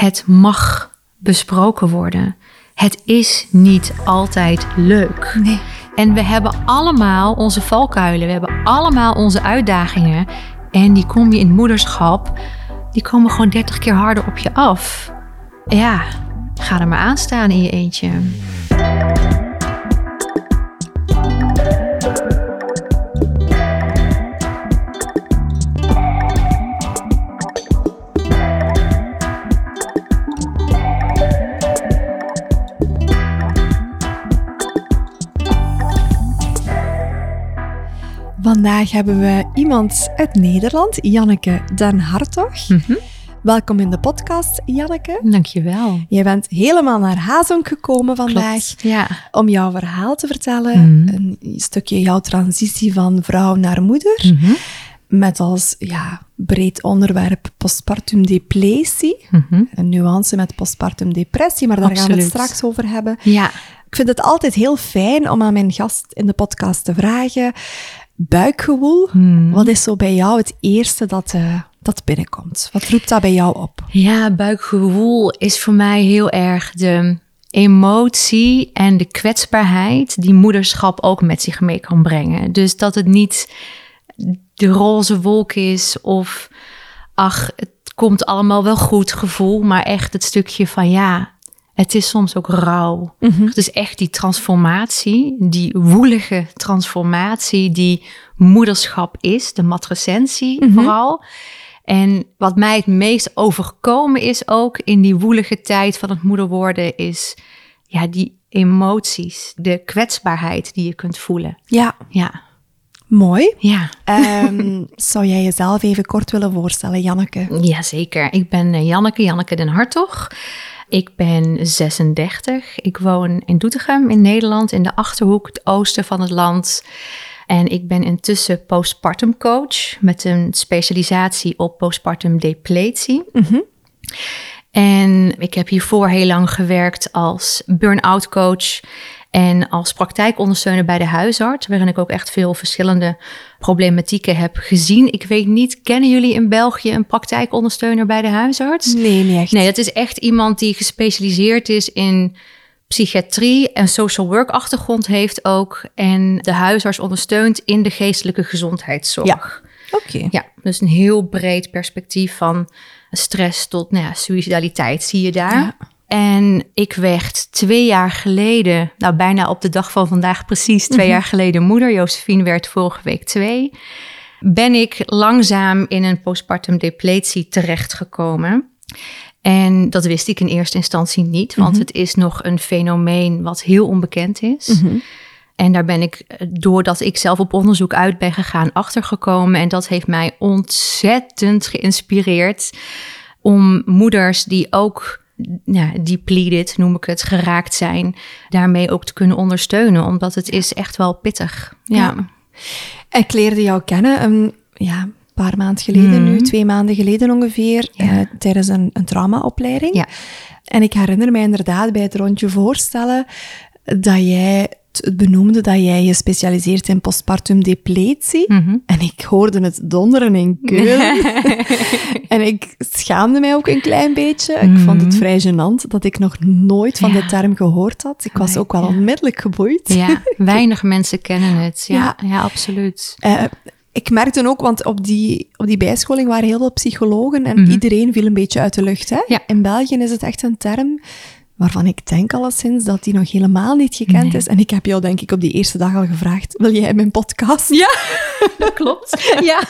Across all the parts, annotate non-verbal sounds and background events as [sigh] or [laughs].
het mag besproken worden. Het is niet altijd leuk. Nee. En we hebben allemaal onze valkuilen, we hebben allemaal onze uitdagingen. En die kom je in het moederschap, die komen gewoon 30 keer harder op je af. Ja, ga er maar aan staan in je eentje. Vandaag hebben we iemand uit Nederland, Janneke Den Hartog. Mhm. Welkom in de podcast, Janneke. Dankjewel. Jij bent helemaal naar Hazong gekomen vandaag Klopt. Ja. om jouw verhaal te vertellen. Mhm. Een stukje jouw transitie van vrouw naar moeder. Mhm. Met als ja, breed onderwerp postpartum depressie. Een nuance met postpartum depressie, maar daar gaan we het straks over hebben. Ja. Ik vind het altijd heel fijn om aan mijn gast in de podcast te vragen. Buikgewoel, Mhm. wat is zo bij jou het eerste dat, eh, dat binnenkomt? Wat roept dat bij jou op? Ja, buikgewoel is voor mij heel erg de emotie en de kwetsbaarheid die moederschap ook met zich mee kan brengen. Dus dat het niet de roze wolk is of ach, het komt allemaal wel goed gevoel, maar echt het stukje van ja, het is soms ook rauw. Het is echt die transformatie, die woelige transformatie die moederschap is, de matrecentie vooral. En wat mij het meest overkomen is ook in die woelige tijd van het moeder worden, is ja, die emoties, de kwetsbaarheid die je kunt voelen. Ja, Ja, mooi. ja. Ehm, [laughs] zou jij jezelf even kort willen voorstellen, Janneke? Jazeker. Ik ben eh, Janneke, Janneke den Hartog. Ik ben 36. Ik woon in Doetinchem in Nederland, in de Achterhoek, het oosten van het land. En ik ben intussen postpartum coach met een specialisatie op postpartum depletie. En ik heb hiervoor heel lang gewerkt als burn-out coach en als praktijkondersteuner bij de huisarts, waarin ik ook echt veel verschillende problematieken heb gezien. Ik weet niet, kennen jullie in België een praktijkondersteuner bij de huisarts? Nee, niet echt. Nee, dat is echt iemand die gespecialiseerd is in psychiatrie en social work achtergrond heeft ook. En de huisarts ondersteunt in de geestelijke gezondheidszorg. Oké. Ja, dus een heel breed perspectief van stress tot nou ja, suicidaliteit zie je daar. Ja. En ik werd twee jaar geleden, nou bijna op de dag van vandaag precies twee jaar geleden moeder. Josephine werd vorige week twee. Ben ik langzaam in een postpartum depletie terechtgekomen. En dat wist ik in eerste instantie niet, want het is nog een fenomeen wat heel onbekend is. En daar ben ik, eh, doordat ik zelf op onderzoek uit ben gegaan, achtergekomen. En dat heeft mij ontzettend geïnspireerd om moeders die ook ja, depleted, noem ik het, geraakt zijn, daarmee ook te kunnen ondersteunen. Omdat het is echt wel pittig. Ja. Ja. Ik leerde jou kennen een ja, paar maanden geleden nu, twee maanden geleden ongeveer, Mhm. Ja. eh, tijdens een, een traumaopleiding. Ja. En ik herinner mij inderdaad bij het rondje voorstellen dat jij het benoemde dat jij je specialiseert in postpartum depletie. Mhm. En ik hoorde het donderen in Keulen. [laughs] en ik schaamde mij ook een klein beetje. Ik vond het vrij gênant dat ik nog nooit van Mhm. Ja. de term gehoord had. Ik was ook wel ja. onmiddellijk geboeid. Ja, [laughs] weinig mensen kennen het. Ja, Ja. absoluut. Eh, ik merkte ook, want op die, op die bijscholing waren heel veel psychologen en iedereen viel een beetje uit de lucht. Hè? Mhm. Ja. In België is het echt een term waarvan ik denk alleszins dat die nog helemaal niet gekend Nee. is. En ik heb jou denk ik op die eerste dag al gevraagd, wil jij mijn podcast? Ja, dat [laughs] klopt. [laughs] Ja.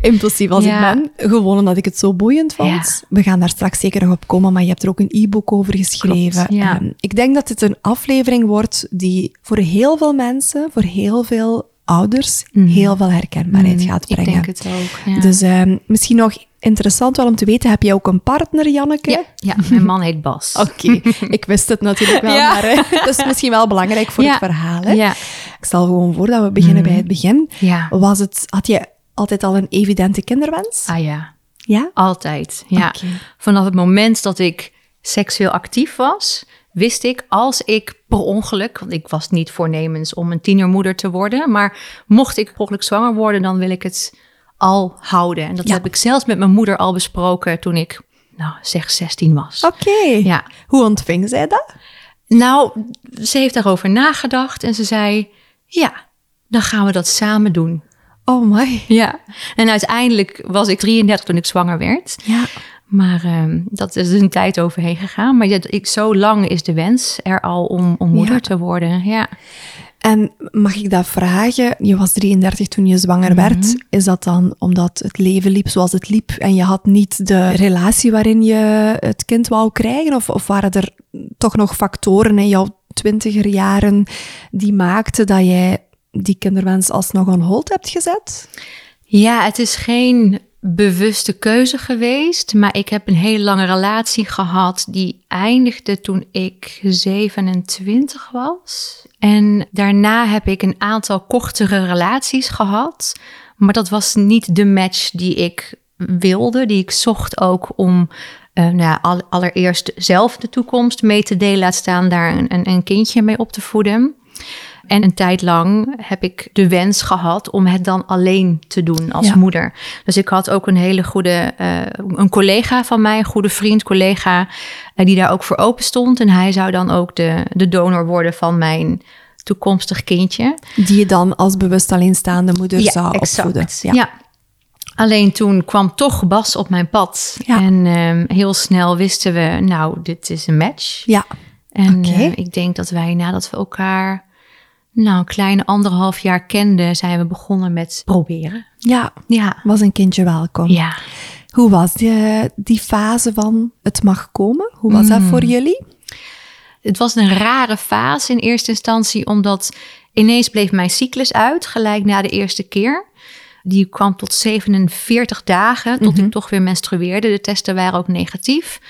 Impulsief als Ja. ik ben, gewoon omdat ik het zo boeiend vond. We gaan daar straks zeker nog op komen, maar je hebt er ook een e-book over geschreven. Klopt, ja. Ehm, ik denk dat dit een aflevering wordt die voor heel veel mensen, voor heel veel ouders, heel veel herkenbaarheid gaat brengen. Mhm. Ik denk het ook. Dus ehm, misschien nog interessant wel om te weten, heb jij ook een partner, Janneke? ja, ja, mijn man heet Bas. [laughs] Oké, ik wist het natuurlijk wel, Ja. maar eh, dat is misschien wel belangrijk voor Ja. het verhaal. Hè? Ja. Ik stel gewoon voor dat we beginnen bij het begin. Ja. Was het, had je altijd al een evidente kinderwens? Ah ja, Ja? altijd. Ja. Vanaf het moment dat ik seksueel actief was, wist ik als ik per ongeluk, want ik was niet voornemens om een tienermoeder te worden, maar mocht ik per ongeluk zwanger worden, dan wil ik het al houden. En dat Ja. heb ik zelfs met mijn moeder al besproken toen ik nou zeg 16 was. Oké. Ja. Hoe ontving zij dat? Nou, ze heeft daarover nagedacht en ze zei: Ja, dan gaan we dat samen doen. Oh my. Ja. En uiteindelijk was ik 33 toen ik zwanger werd. Ja. Maar ehm, dat is een tijd overheen gegaan. Maar ja, ik, zo lang is de wens er al om, om moeder Ja. te worden. Ja. En mag ik dat vragen? Je was 33 toen je zwanger werd. Is dat dan omdat het leven liep zoals het liep en je had niet de relatie waarin je het kind wou krijgen? Of, of waren er toch nog factoren in jouw twintiger jaren die maakten dat jij die kinderwens alsnog on hold hebt gezet? ja, het is geen bewuste keuze geweest. Maar ik heb een hele lange relatie gehad. Die eindigde toen ik 27 was. En daarna heb ik een aantal kortere relaties gehad. Maar dat was niet de match die ik wilde. Die ik zocht ook om eh, nou allereerst zelf de toekomst mee te delen. Laat staan daar een, een kindje mee op te voeden. En een tijd lang heb ik de wens gehad om het dan alleen te doen als Ja. moeder. Dus ik had ook een hele goede, eh, een collega van mij, een goede vriend, collega, eh, die daar ook voor open stond. En hij zou dan ook de, de donor worden van mijn toekomstig kindje. Die je dan als bewust alleenstaande moeder zou exact. opvoeden. Ja. Alleen toen kwam toch Bas op mijn pad. Ja. En ehm, heel snel wisten we, nou, dit is een match. ja. En eh, ik denk dat wij nadat we elkaar nou, een kleine anderhalf jaar kenden, zijn we begonnen met proberen. Ja, Ja. was een kindje welkom. Ja. Hoe was die, die fase van het mag komen? Hoe was dat voor jullie? Het was een rare fase in eerste instantie, omdat ineens bleef mijn cyclus uit, gelijk na de eerste keer. Die kwam tot 47 dagen, tot ik toch weer menstrueerde. De testen waren ook negatief.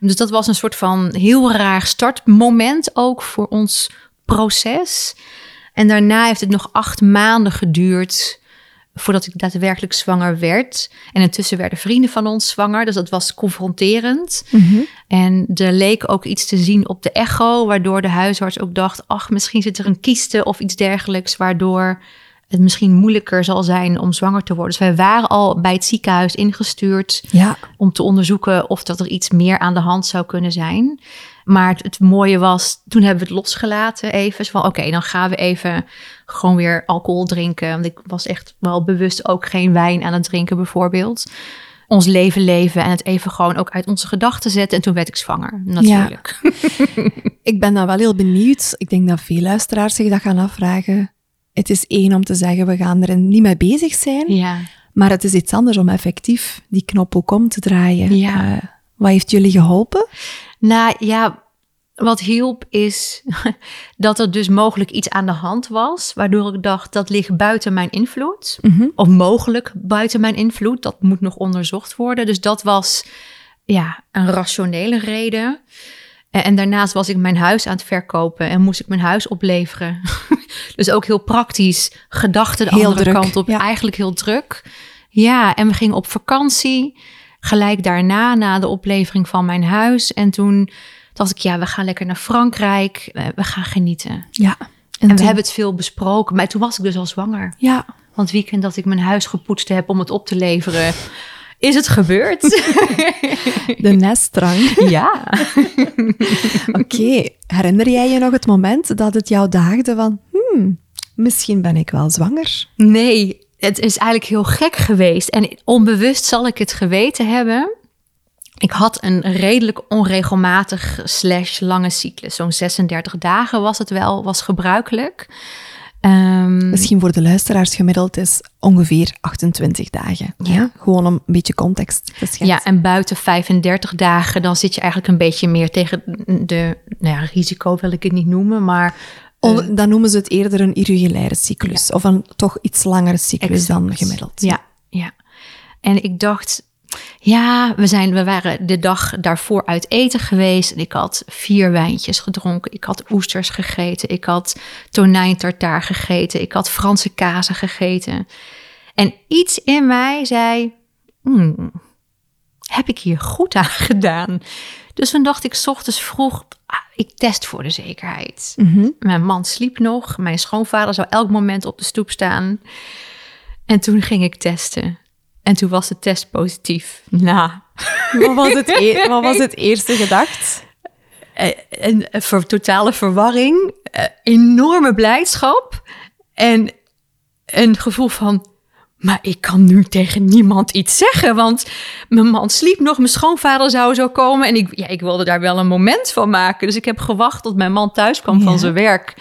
Dus dat was een soort van heel raar startmoment ook voor ons proces. En daarna heeft het nog acht maanden geduurd voordat ik daadwerkelijk zwanger werd. En intussen werden vrienden van ons zwanger, dus dat was confronterend. En er leek ook iets te zien op de echo, waardoor de huisarts ook dacht: ach, misschien zit er een kieste of iets dergelijks, waardoor het misschien moeilijker zal zijn om zwanger te worden. Dus wij waren al bij het ziekenhuis ingestuurd Ja. om te onderzoeken of dat er iets meer aan de hand zou kunnen zijn. Maar het, het mooie was, toen hebben we het losgelaten even. Zo van, oké, dan gaan we even gewoon weer alcohol drinken. Want ik was echt wel bewust ook geen wijn aan het drinken bijvoorbeeld. Ons leven leven en het even gewoon ook uit onze gedachten zetten. En toen werd ik zwanger, natuurlijk. [laughs] Ik ben dan wel heel benieuwd. Ik denk dat veel luisteraars zich dat gaan afvragen. Het is één om te zeggen, we gaan er niet mee bezig zijn. Ja. Maar het is iets anders om effectief die knop ook om te draaien. Ja. Eh, wat heeft jullie geholpen? Nou ja, wat hielp is [laughs] dat er dus mogelijk iets aan de hand was, waardoor ik dacht dat ligt buiten mijn invloed. Of mogelijk buiten mijn invloed, dat moet nog onderzocht worden. Dus dat was ja, een rationele reden. En, en daarnaast was ik mijn huis aan het verkopen en moest ik mijn huis opleveren. [laughs] dus ook heel praktisch, gedachten de Heel andere druk, kant op, ja. eigenlijk heel druk. Ja, en we gingen op vakantie. Gelijk daarna, na de oplevering van mijn huis. En toen dacht ik, ja, we gaan lekker naar Frankrijk. We gaan genieten. Ja. En, we toen- hebben het veel besproken. Maar toen was ik dus al zwanger. Ja. Want weekend dat ik mijn huis gepoetst heb om het op te leveren, is het gebeurd. [laughs] De nestdrang. [laughs] ja. [laughs] Oké. Herinner jij je nog het moment dat het jou daagde van... Hmm, misschien ben ik wel zwanger? Nee, het is eigenlijk heel gek geweest. En onbewust zal ik het geweten hebben. Ik had een redelijk onregelmatig slash lange cyclus. Zo'n 36 dagen was het wel, was gebruikelijk. Ehm, Misschien voor de luisteraars gemiddeld is ongeveer 28 dagen. Ja. Gewoon om een beetje context te schetsen. ja, en buiten 35 dagen, dan zit je eigenlijk een beetje meer tegen de nou ja, risico, wil ik het niet noemen, maar On- dan noemen ze het eerder een irregulaire cyclus. Of een toch iets langere cyclus dan gemiddeld. Ja, ja. En ik dacht, ja, we, zijn, we waren de dag daarvoor uit eten geweest. En ik had vier wijntjes gedronken. Ik had oesters gegeten. Ik had tonijntartaar gegeten. Ik had Franse kazen gegeten. En iets in mij zei, "Hmm, heb ik hier goed aan [laughs] gedaan? Dus toen dacht ik 's ochtends vroeg, ah, ik test voor de zekerheid. Mijn man sliep nog. Mijn schoonvader zou elk moment op de stoep staan. En toen ging ik testen. En toen was de test positief. Nou, [laughs] Wat was het, e- wat was het eerste gedacht? Eh, een, een ver- totale verwarring, eh, enorme blijdschap en een gevoel van, maar ik kan nu tegen niemand iets zeggen, want mijn man sliep nog, mijn schoonvader zou zo komen en ik, ja, ik wilde daar wel een moment van maken. Dus ik heb gewacht tot mijn man thuis kwam Ja. van zijn werk,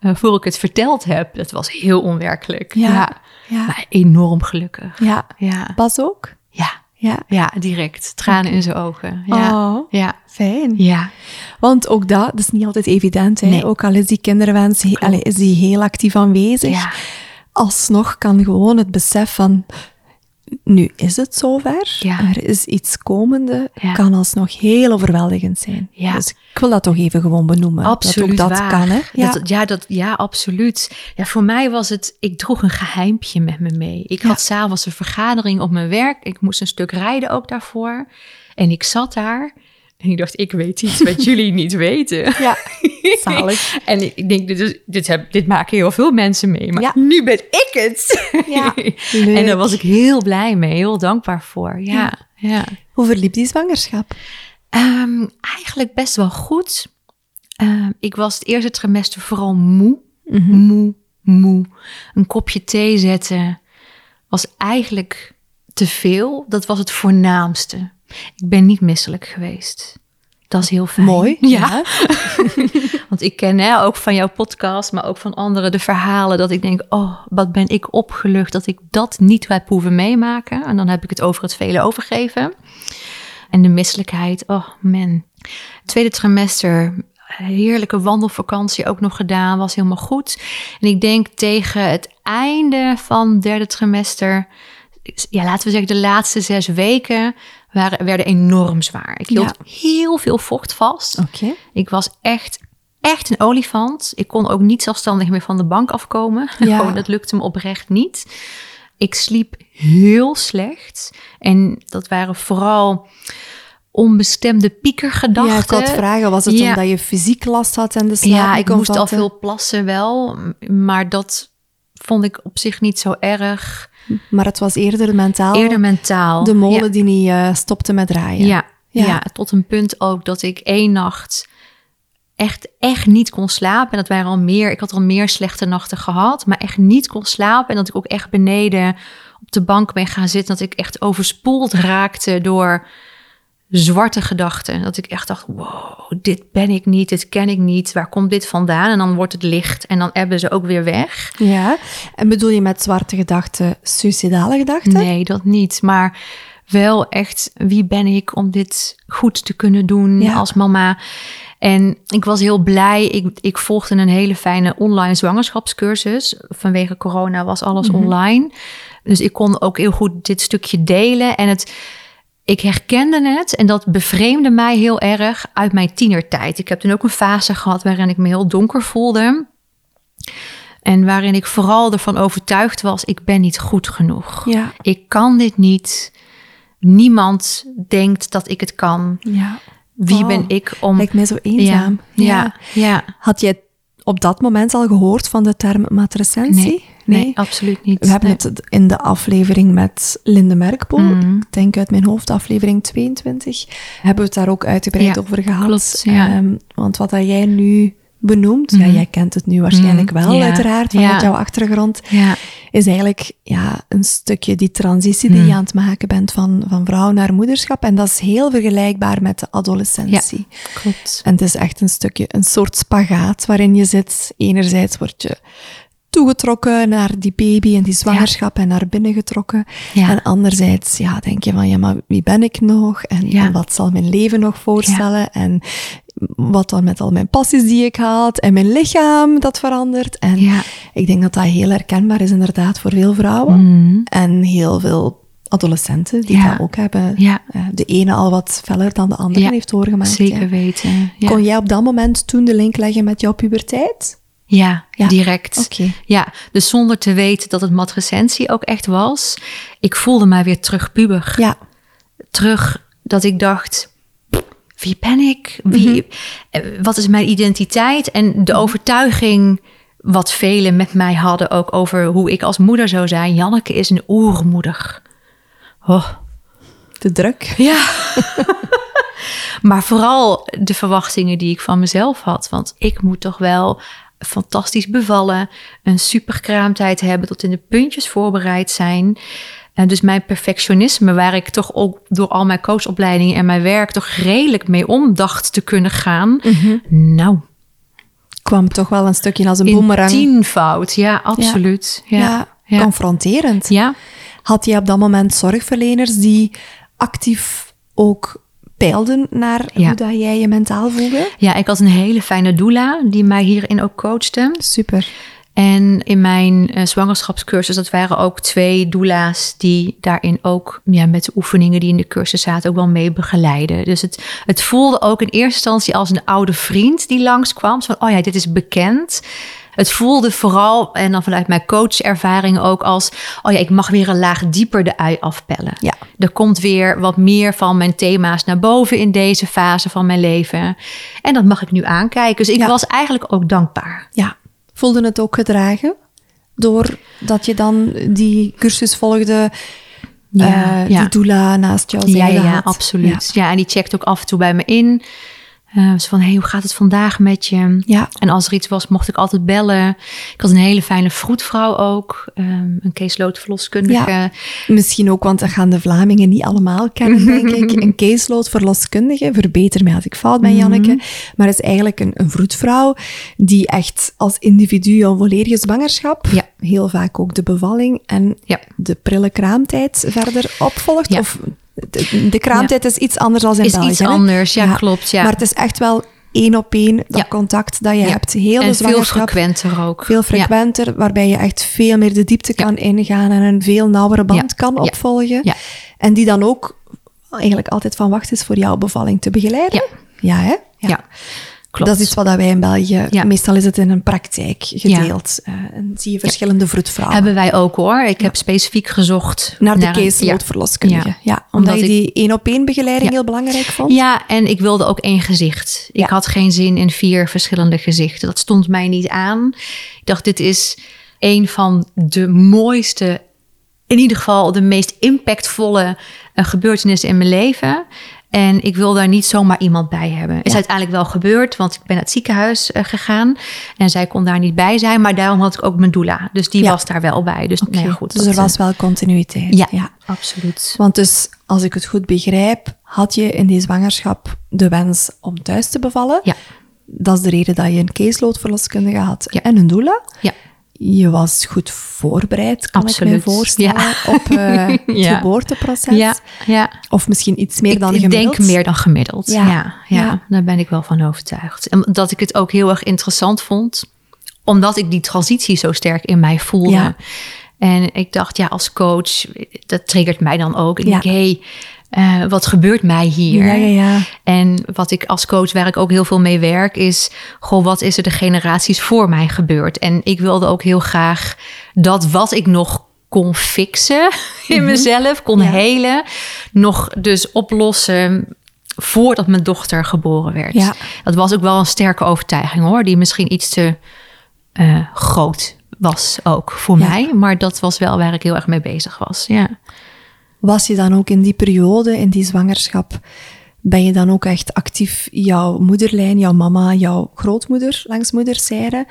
eh, voor ik het verteld heb. Dat was heel onwerkelijk. Ja. Ja, Ja. maar enorm gelukkig. Ja. Ja, Bas ook? ja, Ja. ja direct. Tranen in zijn ogen. Ja, Oh, ja, fijn. ja. Want ook dat, dat is niet altijd evident. Hè? Nee. Ook al is die kinderwens, he- is die heel actief aanwezig. ja. Alsnog kan gewoon het besef van, nu is het zover, Ja. er is iets komende, Ja. kan alsnog heel overweldigend zijn. Ja. Dus ik wil dat toch even gewoon benoemen. Absoluut dat ook dat waar. kan, hè? Ja. Dat, ja, dat, ja, absoluut. Ja, voor mij was het, ik droeg een geheimpje met me mee. Ik had s'avonds een vergadering op mijn werk. Ik moest een stuk rijden ook daarvoor. En ik zat daar en ik dacht, ik weet iets wat jullie [laughs] niet weten. ja. Zalig. [laughs] En ik, denk, dit, is, dit, heb, dit maken heel veel mensen mee. Maar Ja. nu ben ik het. Ja, [laughs] en leuk. daar was ik heel blij mee, heel dankbaar voor. Ja, ja. Hoe verliep die zwangerschap? Ehm, eigenlijk best wel goed. Ehm, ik was het eerste trimester vooral moe. Moe, moe. Een kopje thee zetten was eigenlijk te veel. Dat was het voornaamste. Ik ben niet misselijk geweest. Dat is heel fijn. Mooi. [laughs] Ja. [laughs] Want ik ken hè, ook van jouw podcast, maar ook van anderen de verhalen dat ik denk, oh, wat ben ik opgelucht dat ik dat niet heb hoeven meemaken. En dan heb ik het over het vele overgeven. En de misselijkheid, oh man. Tweede trimester, heerlijke wandelvakantie ook nog gedaan, was helemaal goed. En ik denk tegen het einde van derde trimester, ja, laten we zeggen de laatste zes weken, waren, werden enorm zwaar. Ik hield heel veel vocht vast. Oké. Ik was echt, echt een olifant. Ik kon ook niet zelfstandig meer van de bank afkomen. [laughs] Ja. Gewoon, dat lukte me oprecht niet. Ik sliep heel slecht. En dat waren vooral onbestemde piekergedachten. Ja, ik had vragen. Was het Ja. omdat je fysiek last had en de slaap Ja, ik moest al veel plassen wel. Maar dat vond ik op zich niet zo erg. Maar het was eerder mentaal. Eerder mentaal. de molen Ja. die niet eh, stopte met draaien. Ja, Ja. ja. tot een punt ook dat ik één nacht echt, echt niet kon slapen. En dat waren al meer, ik had al meer slechte nachten gehad, maar echt niet kon slapen. En dat ik ook echt beneden op de bank ben gaan zitten. Dat ik echt overspoeld raakte door zwarte gedachten. Dat ik echt dacht, wow, dit ben ik niet, dit ken ik niet. Waar komt dit vandaan? En dan wordt het licht en dan ebben ze ook weer weg. Ja. En bedoel je met zwarte gedachten suicidale gedachten? Nee, dat niet. Maar wel echt, wie ben ik om dit goed te kunnen doen Ja. als mama? En ik was heel blij. Ik, ik volgde een hele fijne online zwangerschapscursus. Vanwege corona was alles online. Dus ik kon ook heel goed dit stukje delen. En het, ik herkende het en dat bevreemde mij heel erg uit mijn tienertijd. Ik heb toen ook een fase gehad waarin ik me heel donker voelde. En waarin ik vooral ervan overtuigd was, ik ben niet goed genoeg. Ja. Ik kan dit niet. Niemand denkt dat ik het kan. Ja. Wie Oh, ben ik om... Lijkt mij zo eenzaam. Ja, ja, ja. Had jij op dat moment al gehoord van de term matrecensie? Nee, nee, absoluut niet. We hebben het in de aflevering met Linde Merkpoel, Mhm. ik denk uit mijn hoofd, aflevering 22, hebben we het daar ook uitgebreid Ja, over gehad. klopt, ja. Ehm, want wat dat jij nu benoemt, ja, Mhm. jij kent het nu waarschijnlijk Mhm, wel, ja, uiteraard, vanuit jouw achtergrond, is eigenlijk ja, een stukje die transitie die je aan het maken bent van, van vrouw naar moederschap. En dat is heel vergelijkbaar met de adolescentie. klopt. En het is echt een stukje, een soort spagaat waarin je zit. Enerzijds word je toegetrokken naar die baby en die zwangerschap en naar binnen getrokken. Ja. En anderzijds ja, denk je van, ja, maar wie ben ik nog? En, wat zal mijn leven nog voorstellen? En wat dan met al mijn passies die ik had en mijn lichaam dat verandert. En ik denk dat dat heel herkenbaar is inderdaad voor veel vrouwen. Mhm. En heel veel adolescenten die Ja. dat ook hebben. Ja. Eh, De ene al wat feller dan de andere Ja, heeft doorgemaakt. Zeker ja. weten. Kon jij op dat moment toen de link leggen met jouw puberteit? Ja, Ja. direct. Ja, dus zonder te weten dat het matrecensie ook echt was. Ik voelde mij weer terug puber. Ja. Terug dat ik dacht, wie ben ik? Wie, eh, Wat is mijn identiteit? En de overtuiging wat velen met mij hadden ook over hoe ik als moeder zou zijn. Janneke is een oermoeder. Oh, De druk. Ja. [laughs] maar vooral de verwachtingen die ik van mezelf had. Want ik moet toch wel fantastisch bevallen, een superkraamtijd hebben, tot in de puntjes voorbereid zijn. En dus mijn perfectionisme, waar ik toch ook door al mijn coachopleidingen en mijn werk toch redelijk mee om dacht te kunnen gaan. Nou, Kwam toch wel een stukje als een boemerang. tienvoud, ja, absoluut. Ja, Ja, ja. confronterend. ja. Had je op dat moment zorgverleners die actief ook peilden naar Ja. hoe dat jij je mentaal voelde? ja, ik had een hele fijne doula die mij hierin ook coachte. Super. En in mijn eh, zwangerschapscursus, dat waren ook twee doula's die daarin ook ja, met de oefeningen die in de cursus zaten ook wel mee begeleiden. Dus het, het voelde ook in eerste instantie als een oude vriend die langskwam. Zo van, oh ja, dit is bekend. Het voelde vooral, en dan vanuit mijn coachervaring ook als, oh ja, ik mag weer een laag dieper de ui afpellen. Ja. Er komt weer wat meer van mijn thema's naar boven in deze fase van mijn leven. En dat mag ik nu aankijken. Dus ik Ja. was eigenlijk ook dankbaar. Ja. Voelde het ook gedragen? Doordat je dan die cursus volgde, Ja, ja. die doula naast jou Ja, ja, ja, had? absoluut. Ja. en die checkt ook af en toe bij me in. Eh zo van, hey, hoe gaat het vandaag met je? Ja. En als er iets was, mocht ik altijd bellen. Ik had een hele fijne vroedvrouw ook. ehm, een caseload-verloskundige. Ja. Misschien ook, want dat gaan de Vlamingen niet allemaal kennen, denk ik. [laughs] Een caseload verloskundige, verbeter mij als ik fout ben, Janneke. Maar is eigenlijk een, een vroedvrouw die echt als individu een volledige zwangerschap, Ja. heel vaak ook de bevalling en Ja. de prille kraamtijd verder opvolgt. Ja. Of de, de kraamtijd is iets anders dan in Is België. iets hè? anders, ja, klopt, ja. Maar het is echt wel één op één dat contact dat je hebt. Heel en veel frequenter ook. Veel frequenter, waarbij je echt veel meer de diepte kan ingaan en een veel nauwere band kan opvolgen. Ja. En die dan ook eigenlijk altijd van wacht is voor jouw bevalling te begeleiden. Ja, hè? Ja. Ja. Klopt. Dat is iets wat wij in België, Ja. meestal is het in een praktijk gedeeld. Eh, en zie je verschillende vroedvrouwen. Hebben wij ook hoor. Ik heb specifiek gezocht Naar de een- caseload-verloskundige. Ja. Ja. omdat, je ik- die één-op-één begeleiding Ja. heel belangrijk vond. Ja, en ik wilde ook één gezicht. Ik Ja. had geen zin in vier verschillende gezichten. Dat stond mij niet aan. Ik dacht, dit is een van de mooiste, in ieder geval de meest impactvolle eh, gebeurtenissen in mijn leven. En ik wil daar niet zomaar iemand bij hebben. Is Ja. uiteindelijk wel gebeurd, want ik ben naar het ziekenhuis eh, gegaan. En zij kon daar niet bij zijn, maar daarom had ik ook mijn doula. Dus die Ja. was daar wel bij. Dus, nou ja, Oké, goed, dus er was wel continuïteit. ja, absoluut. Want dus, als ik het goed begrijp, had je in die zwangerschap de wens om thuis te bevallen. Ja. Dat is de reden dat je een caseload-verloskundige had en een doula. Ja. Je was goed voorbereid, kan ik Absoluut, me voorstellen, ja. op eh, [laughs] het Ja. geboorteproces. Ja, ja. Of misschien iets meer dan ik, gemiddeld. Ik denk meer dan gemiddeld. Ja. Ja. Daar ben ik wel van overtuigd. En dat ik het ook heel erg interessant vond, omdat ik die transitie zo sterk in mij voelde. En ik dacht, ja, als coach, dat triggert mij dan ook. Ik denk, hé, hey, eh, wat gebeurt mij hier? Ja, ja, ja. En wat ik als coach, waar ik ook heel veel mee werk, is: goh, wat is er de generaties voor mij gebeurd? En ik wilde ook heel graag dat wat ik nog kon fixen [laughs] in mezelf, kon Mhm. Helen, nog dus oplossen voordat mijn dochter geboren werd. Dat was ook wel een sterke overtuiging hoor, die misschien iets te eh, groot was ook voor mij. Maar dat was wel waar ik heel erg mee bezig was. Ja. Was je dan ook in die periode, in die zwangerschap, ben je dan ook echt actief jouw moederlijn, jouw mama, jouw grootmoeder langs moederszijde,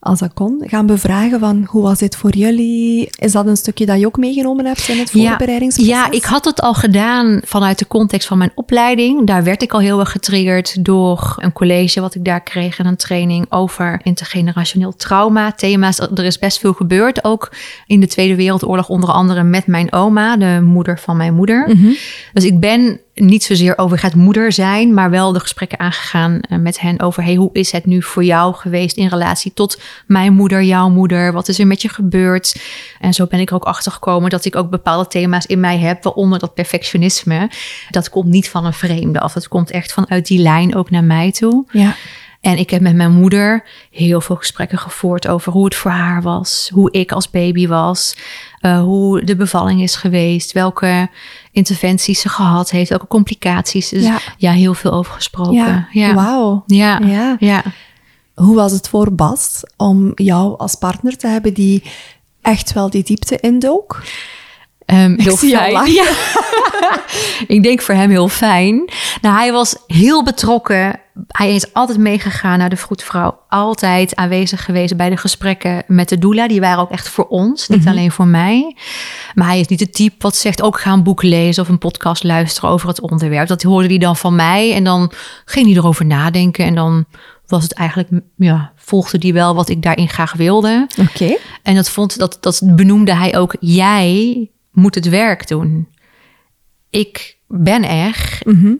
als dat kon, gaan bevragen van hoe was dit voor jullie? Is dat een stukje dat je ook meegenomen hebt in het voorbereidingsproces? Ja, ik had het al gedaan vanuit de context van mijn opleiding. Daar werd ik al heel erg getriggerd door een college wat ik daar kreeg en een training over intergenerationeel trauma. Thema's, er is best veel gebeurd. Ook in de Tweede Wereldoorlog, onder andere met mijn oma, de moeder van mijn moeder. Dus ik ben niet zozeer over gaat moeder zijn, maar wel de gesprekken aangegaan eh, met hen over hey, hoe is het nu voor jou geweest in relatie tot mijn moeder, jouw moeder? Wat is er met je gebeurd? En zo ben ik er ook achter gekomen dat ik ook bepaalde thema's in mij heb, waaronder dat perfectionisme. Dat komt niet van een vreemde af. Het komt echt vanuit die lijn ook naar mij toe. Ja. En ik heb met mijn moeder heel veel gesprekken gevoerd over hoe het voor haar was, hoe ik als baby was, eh, hoe de bevalling is geweest, welke interventies ze gehad heeft, welke complicaties. Dus Ja. ja, heel veel over gesproken. Ja, Ja, wauw. ja. Ja. ja. Hoe was het voor Bas om jou als partner te hebben die echt wel die diepte indook? Ehm, heel jou fijn. Ja. [laughs] ik denk voor hem heel fijn. Nou, hij was heel betrokken. Hij is altijd meegegaan naar de vroedvrouw. Altijd aanwezig geweest bij de gesprekken met de doula. Die waren ook echt voor ons, niet alleen voor mij. Maar hij is niet het type wat zegt ook ga een boek lezen of een podcast luisteren over het onderwerp. Dat hoorde hij dan van mij en dan ging hij erover nadenken en dan was het eigenlijk, ja, volgde hij wel wat ik daarin graag wilde. Oké. En dat, vond, dat, dat benoemde hij ook. Jij moet het werk doen. Ik ben er. Mhm.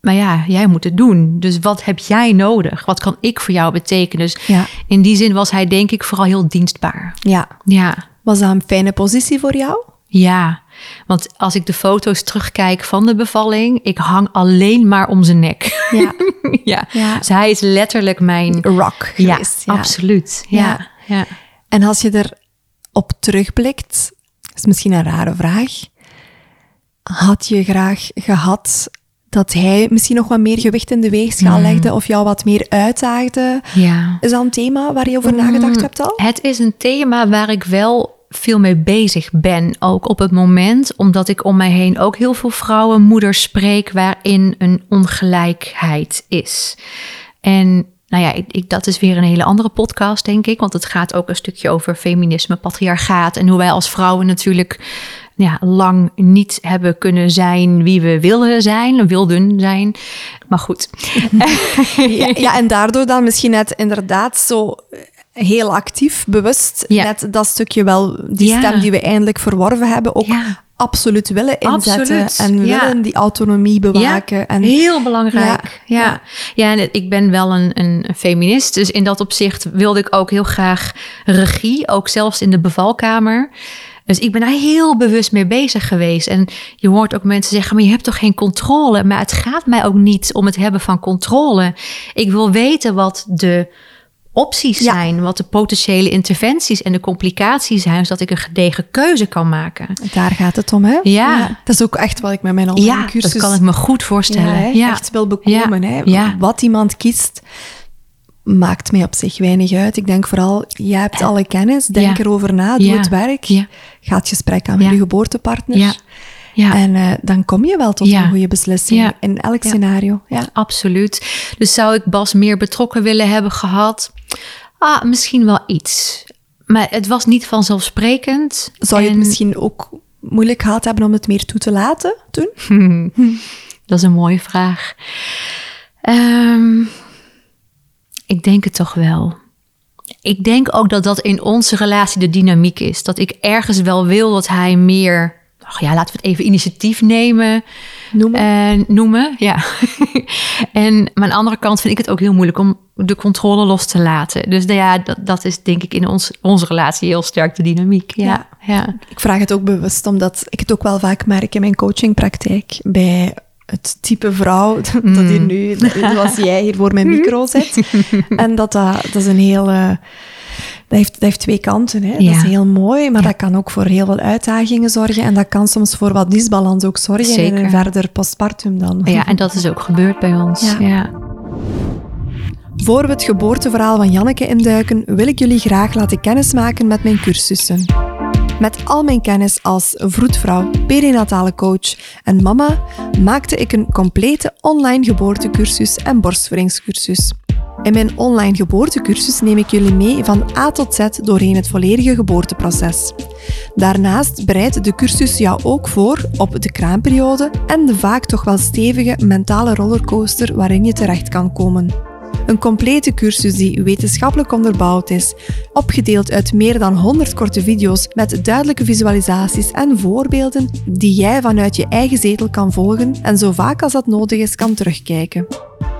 Maar ja, jij moet het doen. Dus wat heb jij nodig? Wat kan ik voor jou betekenen? Dus Ja. in die zin was hij denk ik vooral heel dienstbaar. Ja. Ja, Was dat een fijne positie voor jou? ja. Want als ik de foto's terugkijk van de bevalling... ik hang alleen maar om zijn nek. Ja. [laughs] ja. Ja. Dus hij is letterlijk mijn... Rock Ja, geweest. Ja, absoluut. Ja. Ja. Ja. En als je erop terugblikt, is misschien een rare vraag. Had je graag gehad dat hij misschien nog wat meer gewicht in de weegschaal Mm. legde of jou wat meer uitdaagde? ja. Is dat een thema waar je over nagedacht hebt al? Het is een thema waar ik wel veel mee bezig ben. Ook op het moment, omdat ik om mij heen ook heel veel vrouwen, moeders spreek waarin een ongelijkheid is. En nou ja, ik, dat is weer een hele andere podcast, denk ik. Want het gaat ook een stukje over feminisme, patriarchaat. En hoe wij als vrouwen natuurlijk ja, lang niet hebben kunnen zijn wie we willen zijn, wilden zijn. Maar goed. [laughs] Ja, ja, en daardoor dan misschien net inderdaad zo heel actief, bewust, Ja. net dat stukje wel, die Ja. stem die we eindelijk verworven hebben, ook Ja. absoluut willen inzetten. Absoluut, En willen die autonomie bewaken. en, Heel belangrijk. Ja, ja. Ja. en ik ben wel een, een feminist. Dus in dat opzicht wilde ik ook heel graag regie. Ook zelfs in de bevalkamer. Dus ik ben daar heel bewust mee bezig geweest. En je hoort ook mensen zeggen, maar je hebt toch geen controle? Maar het gaat mij ook niet om het hebben van controle. Ik wil weten wat de opties Ja. zijn, wat de potentiële interventies en de complicaties zijn, zodat ik een gedegen keuze kan maken. Daar gaat het om, hè? Ja. Dat is ook echt wat ik met mijn online Ja, cursus... dat kan ik me goed voorstellen. ja, echt wil bekomen. Hè? Wat iemand kiest, maakt mij op zich weinig uit. Ik denk vooral, jij hebt alle kennis, denk erover na, doe het werk. Ga het gesprek aan met je geboortepartner. Ja. Ja. En eh, dan kom je wel tot Ja. een goede beslissing Ja. in elk scenario. Ja. Absoluut. Dus zou ik Bas meer betrokken willen hebben gehad? Ah, misschien wel iets. Maar het was niet vanzelfsprekend. Zou je het En- misschien ook moeilijk gehad hebben om het meer toe te laten toen? [laughs] Dat is een mooie vraag. Ehm, ik denk het toch wel. Ik denk ook dat dat in onze relatie de dynamiek is. Dat ik ergens wel wil dat hij meer... Ach ja, laten we het even initiatief nemen. Noemen? En noemen, ja. [laughs] en maar aan de andere kant vind ik het ook heel moeilijk om de controle los te laten. Dus nou ja, dat, dat is denk ik in ons, onze relatie heel sterk de dynamiek. Ja, Ja. ja. Ik vraag het ook bewust, omdat ik het ook wel vaak merk in mijn coachingpraktijk bij het type vrouw [laughs] dat hier nu, zoals jij hier voor mijn micro zit. [laughs] En dat, dat, dat is een heel... dat heeft, dat heeft twee kanten. Hè. Dat is heel mooi, maar dat kan ook voor heel veel uitdagingen zorgen. En dat kan soms voor wat disbalans ook zorgen in Zeker. een verder postpartum dan. ja, en dat is ook gebeurd bij ons. Ja. Ja. Voor we het geboorteverhaal van Janneke induiken, wil ik jullie graag laten kennismaken met mijn cursussen. Met al mijn kennis als vroedvrouw, perinatale coach en mama maakte ik een complete online geboortecursus en borstvoedingscursus. In mijn online geboortecursus neem ik jullie mee van A tot Z doorheen het volledige geboorteproces. Daarnaast bereidt de cursus jou ook voor op de kraamperiode en de vaak toch wel stevige mentale rollercoaster waarin je terecht kan komen. Een complete cursus die wetenschappelijk onderbouwd is, opgedeeld uit meer dan 100 korte video's met duidelijke visualisaties en voorbeelden die jij vanuit je eigen zetel kan volgen en zo vaak als dat nodig is kan terugkijken.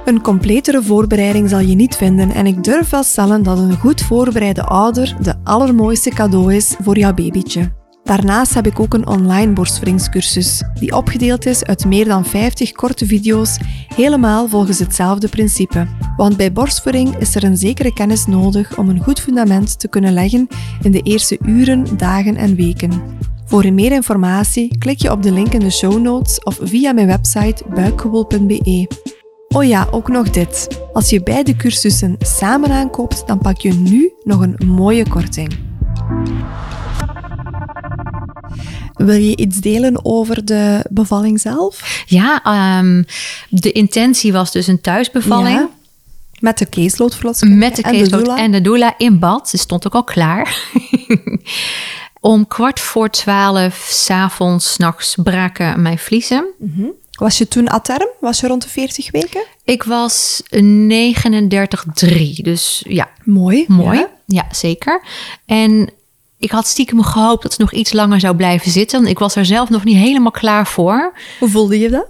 Een completere voorbereiding zal je niet vinden en ik durf wel stellen dat een goed voorbereide ouder de allermooiste cadeau is voor jouw babytje. Daarnaast heb ik ook een online borstvoedingscursus, die opgedeeld is uit meer dan 50 korte video's, helemaal volgens hetzelfde principe. Want bij borstvoeding is er een zekere kennis nodig om een goed fundament te kunnen leggen in de eerste uren, dagen en weken. Voor meer informatie klik je op de link in de show notes of via mijn website buikgewoel.be. Oh ja, ook nog dit. Als je beide cursussen samen aankoopt, dan pak je nu nog een mooie korting. Wil je iets delen over de bevalling zelf? Ja, ehm, de intentie was dus een thuisbevalling. Ja. Met de caseloadverloskundige Met de en caseload en de doula in bad. Ze stond ook al klaar. [laughs] Om kwart voor twaalf s'avonds, s'nachts braken mijn vliezen. Was je toen a term? Was je rond de 40 weken? Ik was 39,3. Dus ja, Mooi. mooi. Ja. Ja. zeker. En ik had stiekem gehoopt dat het nog iets langer zou blijven zitten. Ik was er zelf nog niet helemaal klaar voor. Hoe voelde je dat?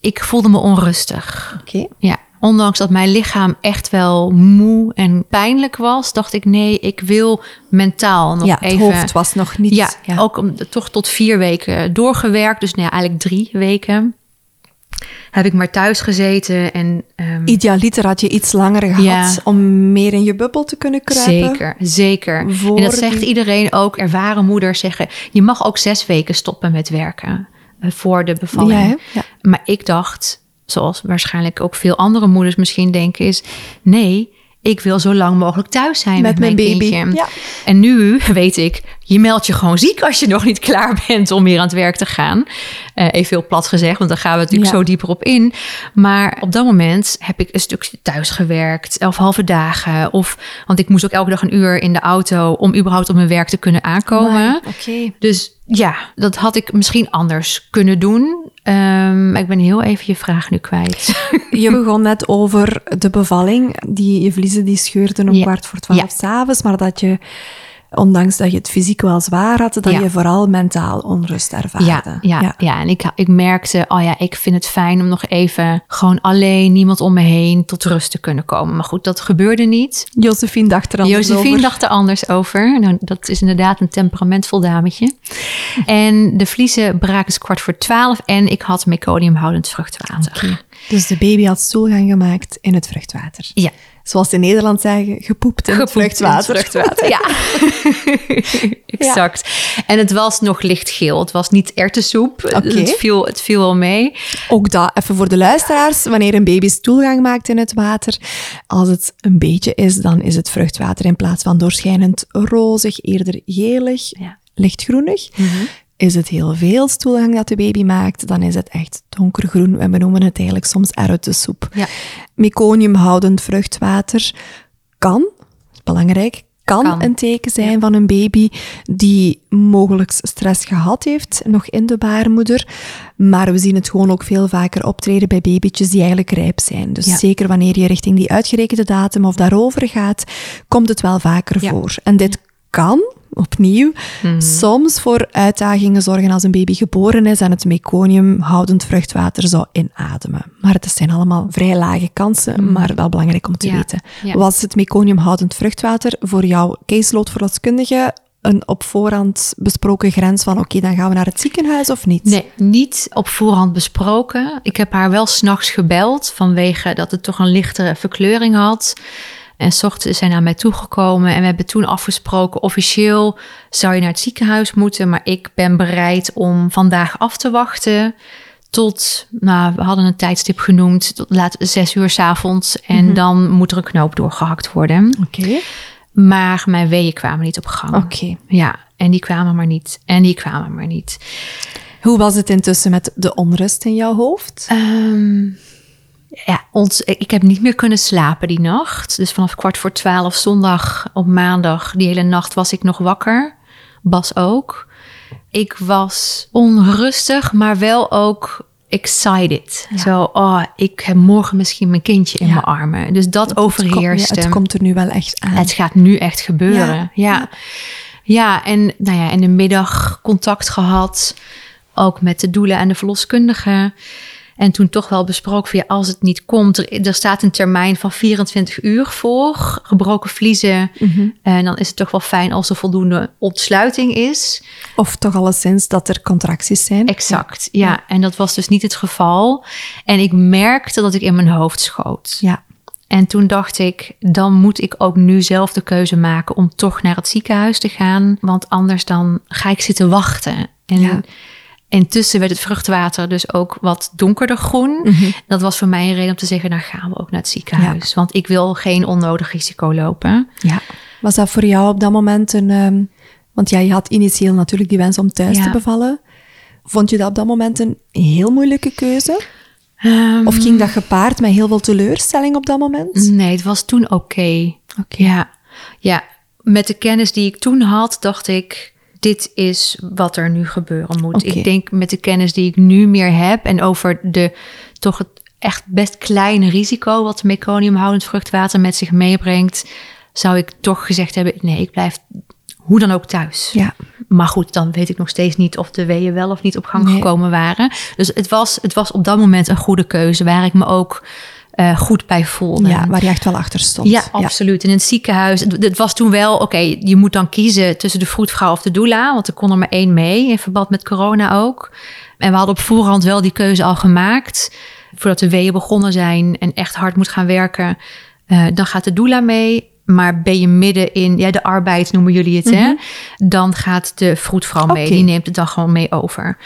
Ik voelde me onrustig. Oké. Ja, ondanks dat mijn lichaam echt wel moe en pijnlijk was, dacht ik nee, ik wil mentaal nog Ja, het even. hoofd was nog niet... ja, ook om, toch tot vier weken doorgewerkt. Dus nou ja, eigenlijk drie weken heb ik maar thuis gezeten en ehm, Idealiter had je iets langer gehad Ja. om meer in je bubbel te kunnen kruipen. Zeker, zeker. En dat zegt die- iedereen ook. Ervaren moeders zeggen: je mag ook zes weken stoppen met werken eh, voor de bevalling. Ja, hè? Ja. Maar ik dacht, zoals waarschijnlijk ook veel andere moeders misschien denken, is: nee, ik wil zo lang mogelijk thuis zijn met, Met mijn baby. Ja. En nu weet ik, je meldt je gewoon ziek als je nog niet [laughs] klaar bent om weer aan het werk te gaan. Eh, even heel plat gezegd, want daar gaan we natuurlijk Ja. zo dieper op in. Maar op dat moment heb ik een stukje thuis gewerkt, elf halve dagen. Of, want ik moest ook elke dag een uur in de auto om überhaupt op mijn werk te kunnen aankomen. Oké. Dus ja, dat had ik misschien anders kunnen doen. Ehm, ik ben heel even je vraag nu kwijt. [laughs] Je begon net over de bevalling. Die, je vliezen die scheurden om Ja. kwart voor twaalf Ja. s'avonds. Maar dat je, ondanks dat je het fysiek wel zwaar had, dat Ja. je vooral mentaal onrust ervaarde. Ja, ja, ja. en ik, ik merkte, oh ja, ik vind het fijn om nog even gewoon alleen, niemand om me heen, tot rust te kunnen komen. Maar goed, dat gebeurde niet. Josephine dacht er anders Josephine over. dacht er anders over. Nou, dat is inderdaad een temperamentvol dametje. En de vliezen braken kwart voor twaalf en ik had meconiumhoudend vruchtwater. Dus de baby had stoelgang gemaakt in het vruchtwater. Ja. Zoals ze in Nederland zeggen, gepoept in vruchtwater. [laughs] ja. exact. En het was nog lichtgeel. Het was niet erwtensoep. Oké. Het, viel, het viel wel mee. Ook dat, even voor de luisteraars, wanneer een baby stoelgang maakt in het water, als het een beetje is, dan is het vruchtwater in plaats van doorschijnend rozig, eerder gelig, Ja. lichtgroenig. Is het heel veel stoelgang dat de baby maakt, dan is het echt donkergroen. We benoemen het eigenlijk soms erwtensoep. Ja. Meconiumhoudend vruchtwater kan, is belangrijk, kan, Kan. een teken zijn van een baby die mogelijk stress gehad heeft, nog in de baarmoeder. Maar we zien het gewoon ook veel vaker optreden bij babytjes die eigenlijk rijp zijn. Dus Ja. zeker wanneer je richting die uitgerekende datum of daarover gaat, komt het wel vaker Ja. voor. En dit kan, opnieuw, Mhm. soms voor uitdagingen zorgen als een baby geboren is en het meconiumhoudend vruchtwater zou inademen. Maar het zijn allemaal vrij lage kansen, maar wel belangrijk om te Mhm. Ja, weten. ja. Was het meconiumhoudend vruchtwater voor jouw caseloadverloskundige een op voorhand besproken grens van oké, dan gaan we naar het ziekenhuis of niet? Nee, niet op voorhand besproken. Ik heb haar wel s'nachts gebeld vanwege dat het toch een lichtere verkleuring had. En s ochtends is naar mij toegekomen en we hebben toen afgesproken, officieel zou je naar het ziekenhuis moeten, maar ik ben bereid om vandaag af te wachten tot, nou, we hadden een tijdstip genoemd, tot laat zes uur 's avonds en dan moet er een knoop doorgehakt worden. Oké. Maar mijn weeën kwamen niet op gang. Oké. Ja, en die kwamen maar niet. En die kwamen maar niet. Hoe was het intussen met de onrust in jouw hoofd? Ehm, ja, ons, ik heb niet meer kunnen slapen die nacht. Dus vanaf kwart voor twaalf zondag op maandag, die hele nacht was ik nog wakker. Bas ook. Ik was onrustig, maar wel ook excited. Zo, oh, ik heb morgen misschien mijn kindje in Ja. mijn armen. Dus dat Het kom- overheerste. ja, het komt er nu wel echt aan. Het gaat nu echt gebeuren. Ja. Ja. Ja, en nou ja, in de middag contact gehad. Ook met de doelen en de verloskundige. En toen toch wel besproken van ja, als het niet komt, er, er staat een termijn van 24 uur voor. Gebroken vliezen. En dan is het toch wel fijn als er voldoende ontsluiting is. Of toch alleszins dat er contracties zijn. Exact, ja. En dat was dus niet het geval. En ik merkte dat ik in mijn hoofd schoot. Ja. En toen dacht ik, dan moet ik ook nu zelf de keuze maken om toch naar het ziekenhuis te gaan. Want anders dan ga ik zitten wachten. En Ja. Intussen werd het vruchtwater dus ook wat donkerder groen. Mhm. Dat was voor mij een reden om te zeggen, nou gaan we ook naar het ziekenhuis. Want ik wil geen onnodig risico lopen. Ja. Was dat voor jou op dat moment een... ehm, Want ja, je had initieel natuurlijk die wens om thuis Ja. te bevallen. Vond je dat op dat moment een heel moeilijke keuze? Ehm, Of ging dat gepaard met heel veel teleurstelling op dat moment? Nee, het was toen oké. Oké. Ja. ja, met de kennis die ik toen had, dacht ik... dit is wat er nu gebeuren moet. Ik denk met de kennis die ik nu meer heb... en over de toch het echt best kleine risico... wat meconiumhoudend vruchtwater met zich meebrengt... zou ik toch gezegd hebben... nee, ik blijf hoe dan ook thuis. Ja. Maar goed, dan weet ik nog steeds niet of de weeën wel of niet op gang Nee. gekomen waren. Dus het was, het was op dat moment een goede keuze... waar ik me ook eh, goed bij voelde. ja, waar je echt wel achter stond. Ja, absoluut. In het ziekenhuis. Het, was toen wel, oké, je moet dan kiezen tussen de vroedvrouw of de doula. Want er kon er maar één mee, in verband met corona ook. En we hadden op voorhand wel die keuze al gemaakt. Voordat de weeën begonnen zijn en echt hard moet gaan werken. eh, dan gaat de doula mee. Maar ben je midden in ja, de arbeid, noemen jullie het, hè? Dan gaat de vroedvrouw mee. Die neemt het dan gewoon mee over.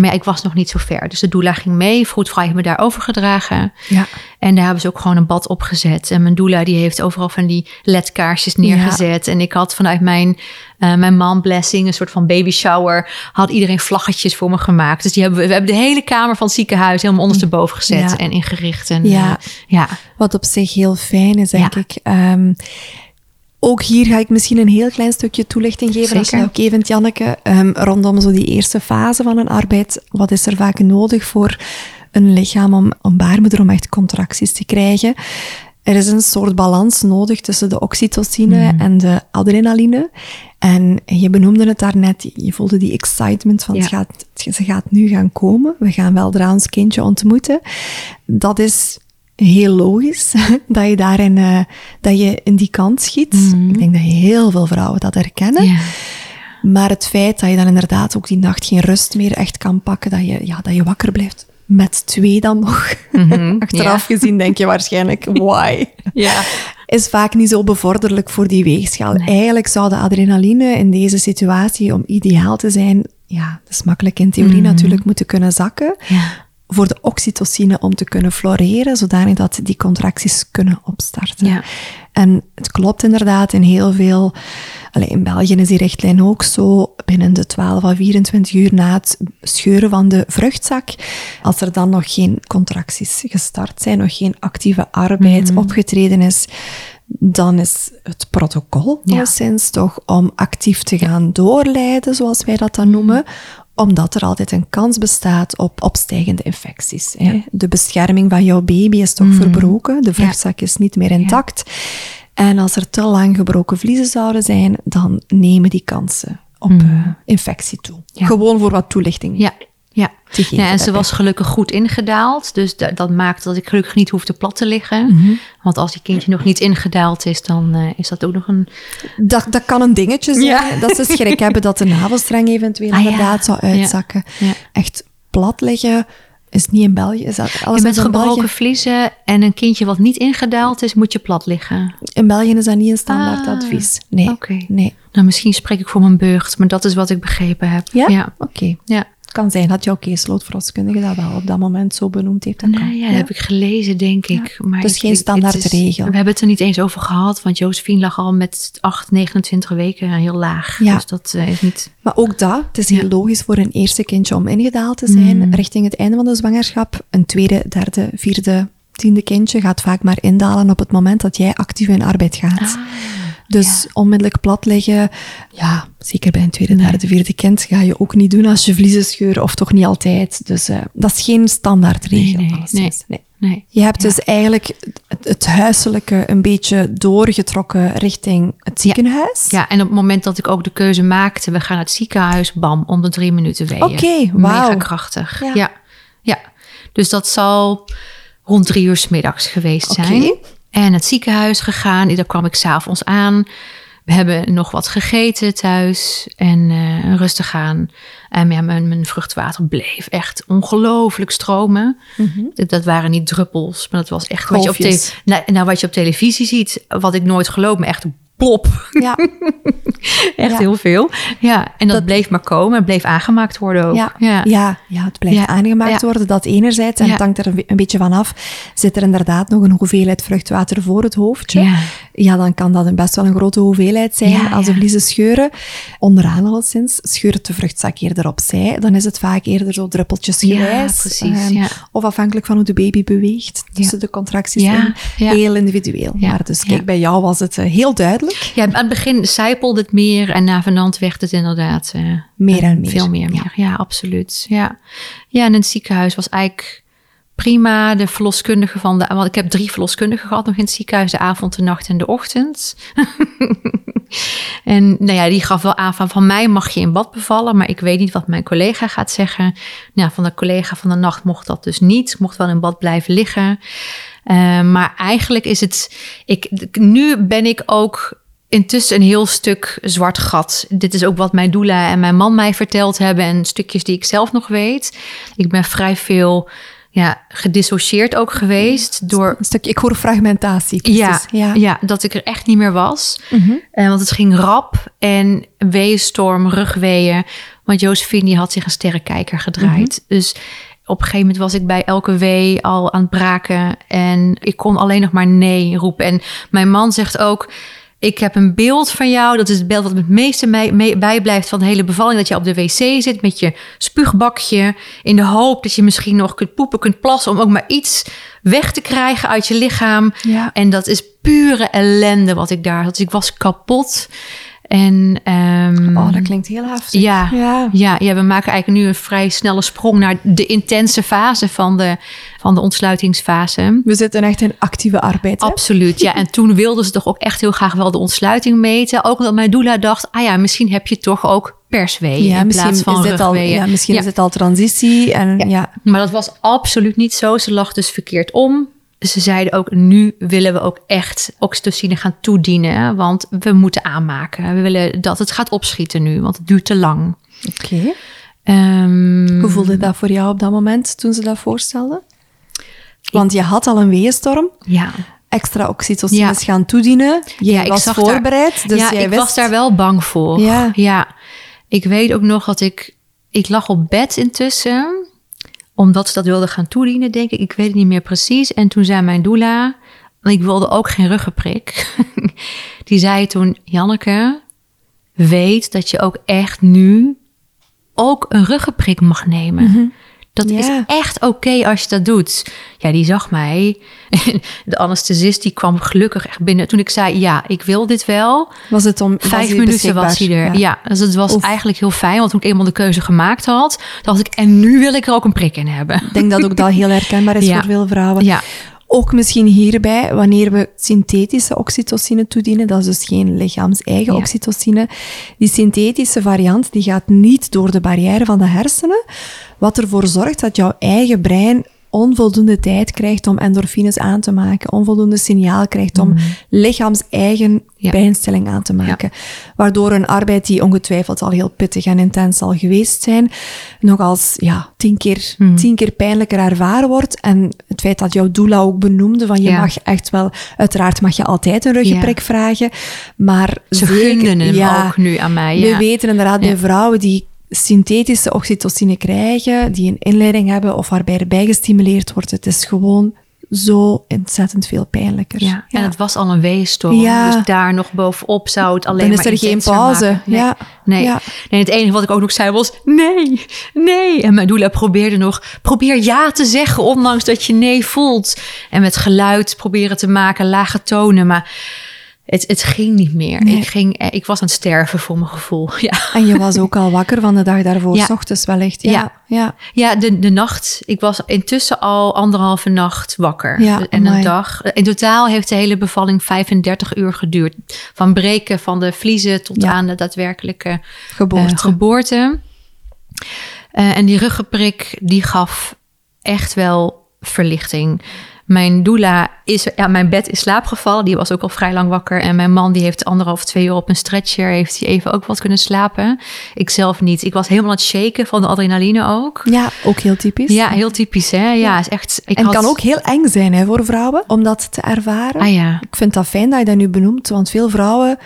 Maar ja, ik was nog niet zo ver. Dus de doula ging mee. Vroedvrouw heeft me daar overgedragen. Ja. En daar hebben ze ook gewoon een bad opgezet. En mijn doula die heeft overal van die ledkaarsjes neergezet. En ik had vanuit mijn, eh mijn man blessing, een soort van baby shower, had iedereen vlaggetjes voor me gemaakt. Dus die hebben we, hebben de hele kamer van het ziekenhuis helemaal ondersteboven gezet Ja. en ingericht. En, Ja. eh, ja. Wat op zich heel fijn is, denk ik. Ehm, ook hier ga ik misschien een heel klein stukje toelichting geven, als je Zeker. dat oké vindt, Janneke. Ehm, rondom zo die eerste fase van een arbeid. Wat is er vaak nodig voor een lichaam om, om baarmoeder, om echt contracties te krijgen? Er is een soort balans nodig tussen de oxytocine en de adrenaline. En je benoemde het daarnet, je voelde die excitement van Ja. het gaat, het- ze gaat nu gaan komen. We gaan wel ons kindje ontmoeten. Dat is heel logisch [laughs] dat je daarin eh, dat je in die kant schiet. Ik denk dat heel veel vrouwen dat herkennen. Ja. Maar het feit dat je dan inderdaad ook die nacht geen rust meer echt kan pakken, dat je, ja, dat je wakker blijft. Met twee dan nog. [laughs] Achteraf gezien denk je waarschijnlijk, [laughs] why? Ja. Is vaak niet zo bevorderlijk voor die weegschaal. Eigenlijk zou de adrenaline in deze situatie, om ideaal te zijn, ja, dat is makkelijk in theorie natuurlijk, moeten kunnen zakken. Ja. Voor de oxytocine om te kunnen floreren, zodanig dat die contracties kunnen opstarten. Ja. En het klopt inderdaad in heel veel. Allee, in België is die richtlijn ook zo. Binnen de 12 à 24 uur na het scheuren van de vruchtzak. Als er dan nog geen contracties gestart zijn, nog geen actieve arbeid opgetreden is. Dan is het protocol Ja. alleszins toch om actief te gaan doorleiden, zoals wij dat dan noemen omdat er altijd een kans bestaat op opstijgende infecties. Hè. De bescherming van jouw baby is toch verbroken, de vruchtzak is niet meer intact. En als er te lang gebroken vliezen zouden zijn, dan nemen die kansen op eh, infectie toe. Gewoon voor wat toelichting. Ja. Ja. Ja, en ze was gelukkig goed ingedaald. Dus da- dat maakt dat ik gelukkig niet hoefde plat te liggen. Mhm. Want als die kindje nog niet ingedaald is, dan eh, is dat ook nog een... Dat, dat kan een dingetje zijn, Ja. dat ze schrik [laughs] hebben dat de navelstreng eventueel Ah, ja. inderdaad zou uitzakken. Ja. Echt plat liggen is niet in België. Is dat alles met België? gebroken vliezen en een kindje wat niet ingedaald is, moet je plat liggen. In België is dat niet een standaard Ah, advies. Nee. oké. nee. Nou, misschien spreek ik voor mijn beurt, maar dat is wat ik begrepen heb. Ja? Ja. Oké. ja. Het kan zijn dat jouw caseloadverloskundige dat wel op dat moment zo benoemd heeft. Dat ja, dat heb ik gelezen, denk ik. Maar Dus geen standaard het is- regel. We hebben het er niet eens over gehad, want Josephine lag al met 8, 29 weken heel laag. Ja. Dus dat eh, is niet... Maar ook dat, het is heel logisch voor een eerste kindje om ingedaald te zijn richting het einde van de zwangerschap. Een tweede, derde, vierde, tiende kindje gaat vaak maar indalen op het moment dat jij actief in arbeid gaat. Dus onmiddellijk plat liggen, ja, zeker bij een tweede, derde, vierde kind ga je ook niet doen als je vliezen scheuren, of toch niet altijd. Dus eh, dat is geen standaard regel. Nee, nee, nee. Nee. Je hebt dus eigenlijk het, het huiselijke een beetje doorgetrokken richting het ziekenhuis. Ja, en op het moment dat ik ook de keuze maakte, we gaan naar het ziekenhuis, bam, om de drie minuten weeën. Oké, Mega wauw. krachtig. Ja. Ja. Dus dat zal rond drie uur 's middags geweest zijn. En het ziekenhuis gegaan, daar kwam ik s'avonds aan. We hebben nog wat gegeten thuis en eh, rustig aan. En ja, mijn, mijn vruchtwater bleef echt ongelooflijk stromen. Dat, dat waren niet druppels, maar dat was echt wat je, op nou, nou, wat je op televisie ziet. Wat ik nooit geloof, maar echt plop. Ja. [laughs] Echt Ja. heel veel. Ja, en dat, Dat- bleef maar komen en bleef aangemaakt worden ook. Ja, ja. ja. ja, het blijft aangemaakt worden, dat enerzijds. En het hangt er een, be- een beetje van af. Zit er inderdaad nog een hoeveelheid vruchtwater voor het hoofdje? Ja. Dan kan dat een best wel een grote hoeveelheid zijn als de vliezen scheuren. Onderaan alleszins, scheurt de vruchtzak eerder opzij. Dan is het vaak eerder zo druppeltjes Ja, gewijs. precies, Ehm, ja. Of afhankelijk van hoe de baby beweegt tussen de contracties Ja, in. Heel individueel. Ja, Maar dus kijk, bij jou was het eh, heel duidelijk. Ja, aan het begin zijpelde het meer en na vanant werd het inderdaad eh, Meer en meer. veel meer. meer. Ja, absoluut. Ja. ja, en het ziekenhuis was eigenlijk prima. De verloskundige van de... Want ik heb drie verloskundigen gehad nog in het ziekenhuis. De avond, de nacht en de ochtend. [laughs] en nou ja, die gaf wel aan van... van mij mag je in bad bevallen... maar ik weet niet wat mijn collega gaat zeggen. Nou, van de collega van de nacht mocht dat dus niet. Mocht wel in bad blijven liggen. Eh, maar eigenlijk is het... Ik, nu ben ik ook intussen een heel stuk zwart gat. Dit is ook wat mijn doula en mijn man mij verteld hebben... en stukjes die ik zelf nog weet. Ik ben vrij veel ja, gedissocieerd ook geweest... door Een stukje, ik hoor fragmentatie. ja, precies. ja. ja. dat ik er echt niet meer was. Eh, want het ging rap en weeënstorm, rugweeën. Want Josephine die had zich een sterrenkijker gedraaid. Mhm. Dus op een gegeven moment was ik bij elke wee al aan het braken. En ik kon alleen nog maar nee roepen. En mijn man zegt ook... Ik heb een beeld van jou. Dat is het beeld wat het meeste mee, mee- bijblijft van de hele bevalling. Dat je op de wc zit met je spuugbakje. In de hoop dat je misschien nog kunt poepen, kunt plassen. Om ook maar iets weg te krijgen uit je lichaam. Ja. En dat is pure ellende wat ik daar had. Dus ik was kapot. En ehm, Oh, dat klinkt heel heftig. ja, Ja. ja. Ja, we maken eigenlijk nu een vrij snelle sprong naar de intense fase van de, van de ontsluitingsfase. We zitten echt in actieve arbeid. Hè? Absoluut, ja. En toen wilden ze toch ook echt heel graag wel de ontsluiting meten. Ook omdat mijn doula dacht, ah ja, misschien heb je toch ook persweeën Ja, in plaats van is al, ja, misschien Ja. is het al transitie. En. Ja. Maar dat was absoluut niet zo. Ze lag dus verkeerd om. Ze zeiden ook, nu willen we ook echt oxytocine gaan toedienen. Want we moeten aanmaken. We willen dat het gaat opschieten nu, want het duurt te lang. Oké. Ehm, Hoe voelde dat voor jou op dat moment toen ze dat voorstelden? Want je had al een weeënstorm. Ja, Extra oxytocine Ja. gaan toedienen. Je Ja, ik was zag daar- voorbereid. dus ja jij ik wist... was daar wel bang voor. Ja. ja. Ik weet ook nog dat ik... Ik lag op bed intussen. Omdat ze dat wilden gaan toedienen, denk ik. Ik weet het niet meer precies. En toen zei mijn doula... Want ik wilde ook geen ruggenprik. [laughs] Die zei toen... Janneke, weet dat je ook echt nu... ook een ruggenprik mag nemen. Dat is echt oké als je dat doet. Ja, die zag mij. [laughs] De anesthesist die kwam gelukkig echt binnen. Toen ik zei, ja, ik wil dit wel. Was het om Vijf minuten was hij er. Ja, dus het was Oef. eigenlijk heel fijn. Want toen ik eenmaal de keuze gemaakt had, dacht ik, en nu wil ik er ook een prik in hebben. Ik denk dat ook dat [laughs] heel herkenbaar is Ja. voor veel vrouwen. Ja, Ook misschien hierbij, wanneer we synthetische oxytocine toedienen, dat is dus geen lichaams-eigen Ja. oxytocine. Die synthetische variant die gaat niet door de barrière van de hersenen, wat ervoor zorgt dat jouw eigen brein onvoldoende tijd krijgt om endorfines aan te maken, onvoldoende signaal krijgt om lichaams-eigen Mhm. Ja. pijnstelling aan te maken. Waardoor een arbeid die ongetwijfeld al heel pittig en intens zal geweest zijn, nog als ja, tien, keer, Mhm. tien keer pijnlijker ervaren wordt. En het feit dat jouw doula ook benoemde van je Ja. mag echt wel, uiteraard mag je altijd een ruggenprik vragen, maar ze gunden hem ja, ook nu aan mij. we weten inderdaad bij vrouwen die synthetische oxytocine krijgen, die een inleiding hebben of waarbij er bij gestimuleerd wordt, het is gewoon zo ontzettend veel pijnlijker. Ja. en het was al een weeënstorm. Ja. Dus daar nog bovenop zou het alleen Dan is maar er geen pauze. maken. Nee. Ja. Nee. Ja. nee, het enige wat ik ook nog zei was nee, nee. En mijn doula probeerde nog, probeer ja te zeggen, ondanks dat je nee voelt. En met geluid proberen te maken, lage tonen. Maar het, het ging niet meer. Nee. Ik, ging, eh, ik was aan het sterven voor mijn gevoel. [laughs] Ja, En je was ook al wakker van de dag daarvoor, Ja. s ochtends wellicht. Ja, Ja. ja. ja de, de nacht. Ik was intussen al anderhalve nacht wakker. Ja, en amai. een dag. In totaal heeft de hele bevalling 35 uur geduurd. Van breken van de vliezen tot aan de daadwerkelijke Geboorte. eh, geboorte. Eh, en die ruggenprik, die gaf echt wel verlichting. Mijn doula is ja, mijn bed in slaap gevallen. Die was ook al vrij lang wakker. En mijn man die heeft anderhalf, twee uur op een stretcher. Heeft hij even ook wat kunnen slapen. Ik zelf niet. Ik was helemaal aan het shaken van de adrenaline ook. Ja, ook heel typisch. Ja, heel typisch hè. Ja, is echt. Ik en had... kan ook heel eng zijn hè, voor vrouwen om dat te ervaren. Ah ja. Ik vind dat fijn dat je dat nu benoemt, want veel vrouwen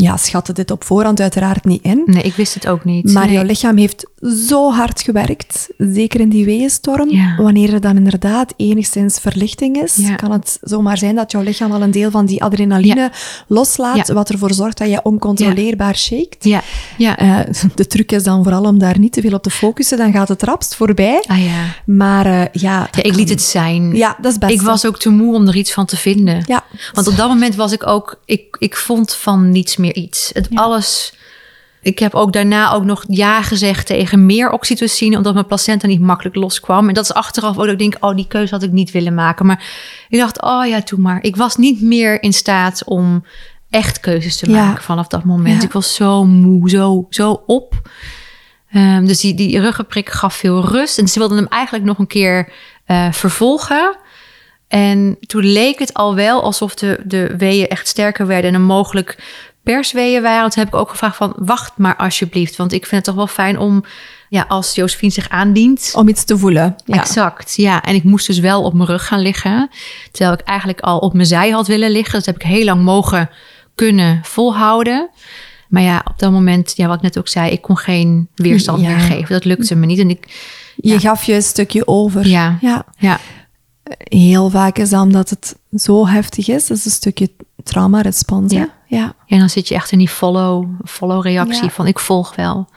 ja, schatten dit op voorhand uiteraard niet in. Nee, ik wist het ook niet. Maar nee. jouw lichaam heeft zo hard gewerkt, zeker in die weeënstorm. Ja. Wanneer er dan inderdaad enigszins verlichting is, Ja. kan het zomaar zijn dat jouw lichaam al een deel van die adrenaline loslaat, wat ervoor zorgt dat je oncontroleerbaar shakt. Ja, ja. Eh, [laughs] de truc is dan vooral om daar niet te veel op te focussen, dan gaat het rapst voorbij. ah ja. Maar ja, ja. Ik liet het zijn. Ja, dat is best. Ik was ook te moe om er iets van te vinden. Ja, Want op dat moment was ik ook, ik, ik vond van niets meer iets. Het alles. Ik heb ook daarna ook nog ja gezegd tegen meer oxytocine, omdat mijn placenta niet makkelijk loskwam. En dat is achteraf ook dat ik denk, oh, die keuze had ik niet willen maken. Maar ik dacht, oh ja, doe maar. Ik was niet meer in staat om echt keuzes te Ja. maken vanaf dat moment. Ja. Ik was zo moe, zo, zo op. Ehm, dus die, die ruggenprik gaf veel rust. En ze wilden hem eigenlijk nog een keer eh, vervolgen. En toen leek het al wel alsof de, de weeën echt sterker werden en er mogelijk persweeën waren. Toen heb ik ook gevraagd van, wacht maar alsjeblieft. Want ik vind het toch wel fijn om, ja, als Josephine zich aandient... om iets te voelen. Ja. Exact, ja. En ik moest dus wel op mijn rug gaan liggen. Terwijl ik eigenlijk al op mijn zij had willen liggen. Dat heb ik heel lang mogen kunnen volhouden. Maar ja, op dat moment, ja, wat ik net ook zei, ik kon geen weerstand Ja. meer geven. Dat lukte me niet. En ik, Je Ja. gaf je een stukje over. ja, ja. ja, Heel vaak is dat omdat het zo heftig is. Dat is een stukje trauma-respons. Ja. ja. En dan zit je echt in die follow, follow reactie Ja. van ik volg wel.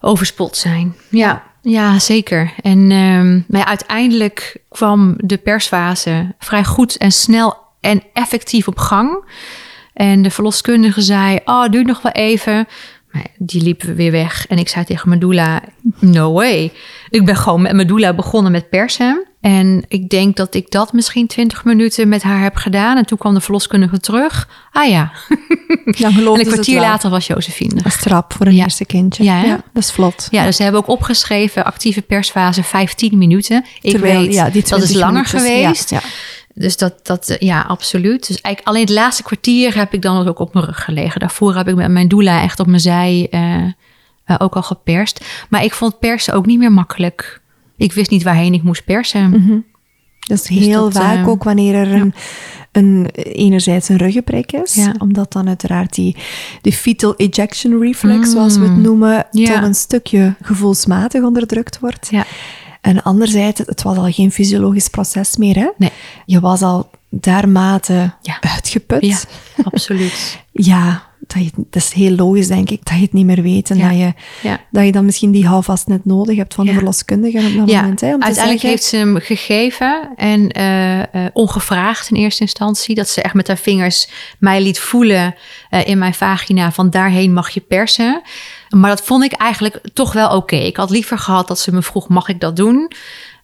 Overspot zijn. Ja, ja zeker. En ehm, maar ja, uiteindelijk kwam de persfase vrij goed en snel en effectief op gang. En de verloskundige zei, oh, duurt nog wel even. Die liep weer weg. En ik zei tegen mijn doula, no way. Ik ben gewoon met mijn doula begonnen met persen. En ik denk dat ik dat misschien 20 minuten met haar heb gedaan. En toen kwam de verloskundige terug. Ah ja. [laughs] En een kwartier later was Josephine Dat er. is trap voor een Ja. eerste kindje. Ja, dat is vlot. Ja, dus ze hebben ook opgeschreven actieve persfase 15 minuten. Ik Terwijl, weet, ja, die dat is 20 langer geweest. Ja, Dus dat, dat, eh, ja, absoluut. Dus eigenlijk alleen het laatste kwartier heb ik dan ook op mijn rug gelegen. Daarvoor heb ik met mijn doula echt op mijn zij eh, eh, ook al geperst. Maar ik vond persen ook niet meer makkelijk. Ik wist niet waarheen ik moest persen. Mhm. Dat is heel dat, vaak ook wanneer er een, een, enerzijds een ruggenprik is. Ja. Omdat dan uiteraard die, die fetal ejection reflex, zoals we het Mm. noemen, Ja. toch een stukje gevoelsmatig onderdrukt wordt. Ja. En anderzijds, het was al geen fysiologisch proces meer. Hè? Nee. Je was al dermate Ja. uitgeput. Ja, absoluut. [laughs] Ja, dat, je, dat is heel logisch, denk ik, dat je het niet meer weet. En Ja. dat, je, Ja. dat je dan misschien die houvast net nodig hebt van de verloskundige op dat moment. Hè, om te uiteindelijk zeggen, heeft ze hem gegeven en eh, eh, ongevraagd in eerste instantie. Dat ze echt met haar vingers mij liet voelen eh, in mijn vagina van daarheen mag je persen. Maar dat vond ik eigenlijk toch wel oké. Ik had liever gehad dat ze me vroeg mag ik dat doen?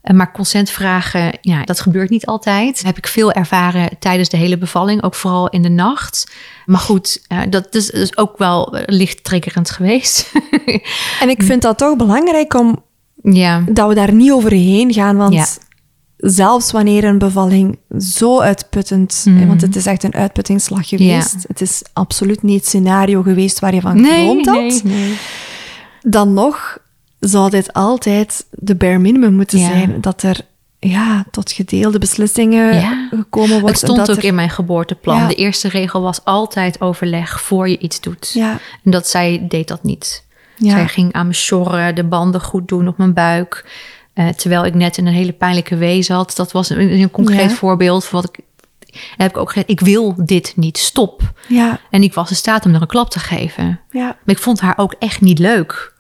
Eh, Maar consent vragen, ja, dat gebeurt niet altijd. Dat heb ik veel ervaren tijdens de hele bevalling, ook vooral in de nacht. Maar goed, eh, dat is, is ook wel eh, licht triggerend geweest. [laughs] En ik vind dat toch belangrijk om ja, dat we daar niet overheen gaan. Want Ja. Zelfs wanneer een bevalling zo uitputtend... Hè, Want het is echt een uitputtingsslag geweest. Het is absoluut niet het scenario geweest waar je van nee, gedroomd had. nee, nee. Dan nog zou dit altijd de bare minimum moeten Ja. zijn. Dat er ja, tot gedeelde beslissingen Ja. gekomen wordt. Het stond en dat ook er- in mijn geboorteplan. De eerste regel was altijd overleg voor je iets doet. En dat zij deed dat niet. Zij ging aan me sjorren, de banden goed doen op mijn buik. Eh, terwijl ik net in een hele pijnlijke wee zat. Dat was een, een concreet Ja. voorbeeld van wat ik... heb ik ook gezegd, ik wil dit niet, stop. ja, En ik was in staat om er een klap te geven. ja, Maar ik vond haar ook echt niet leuk.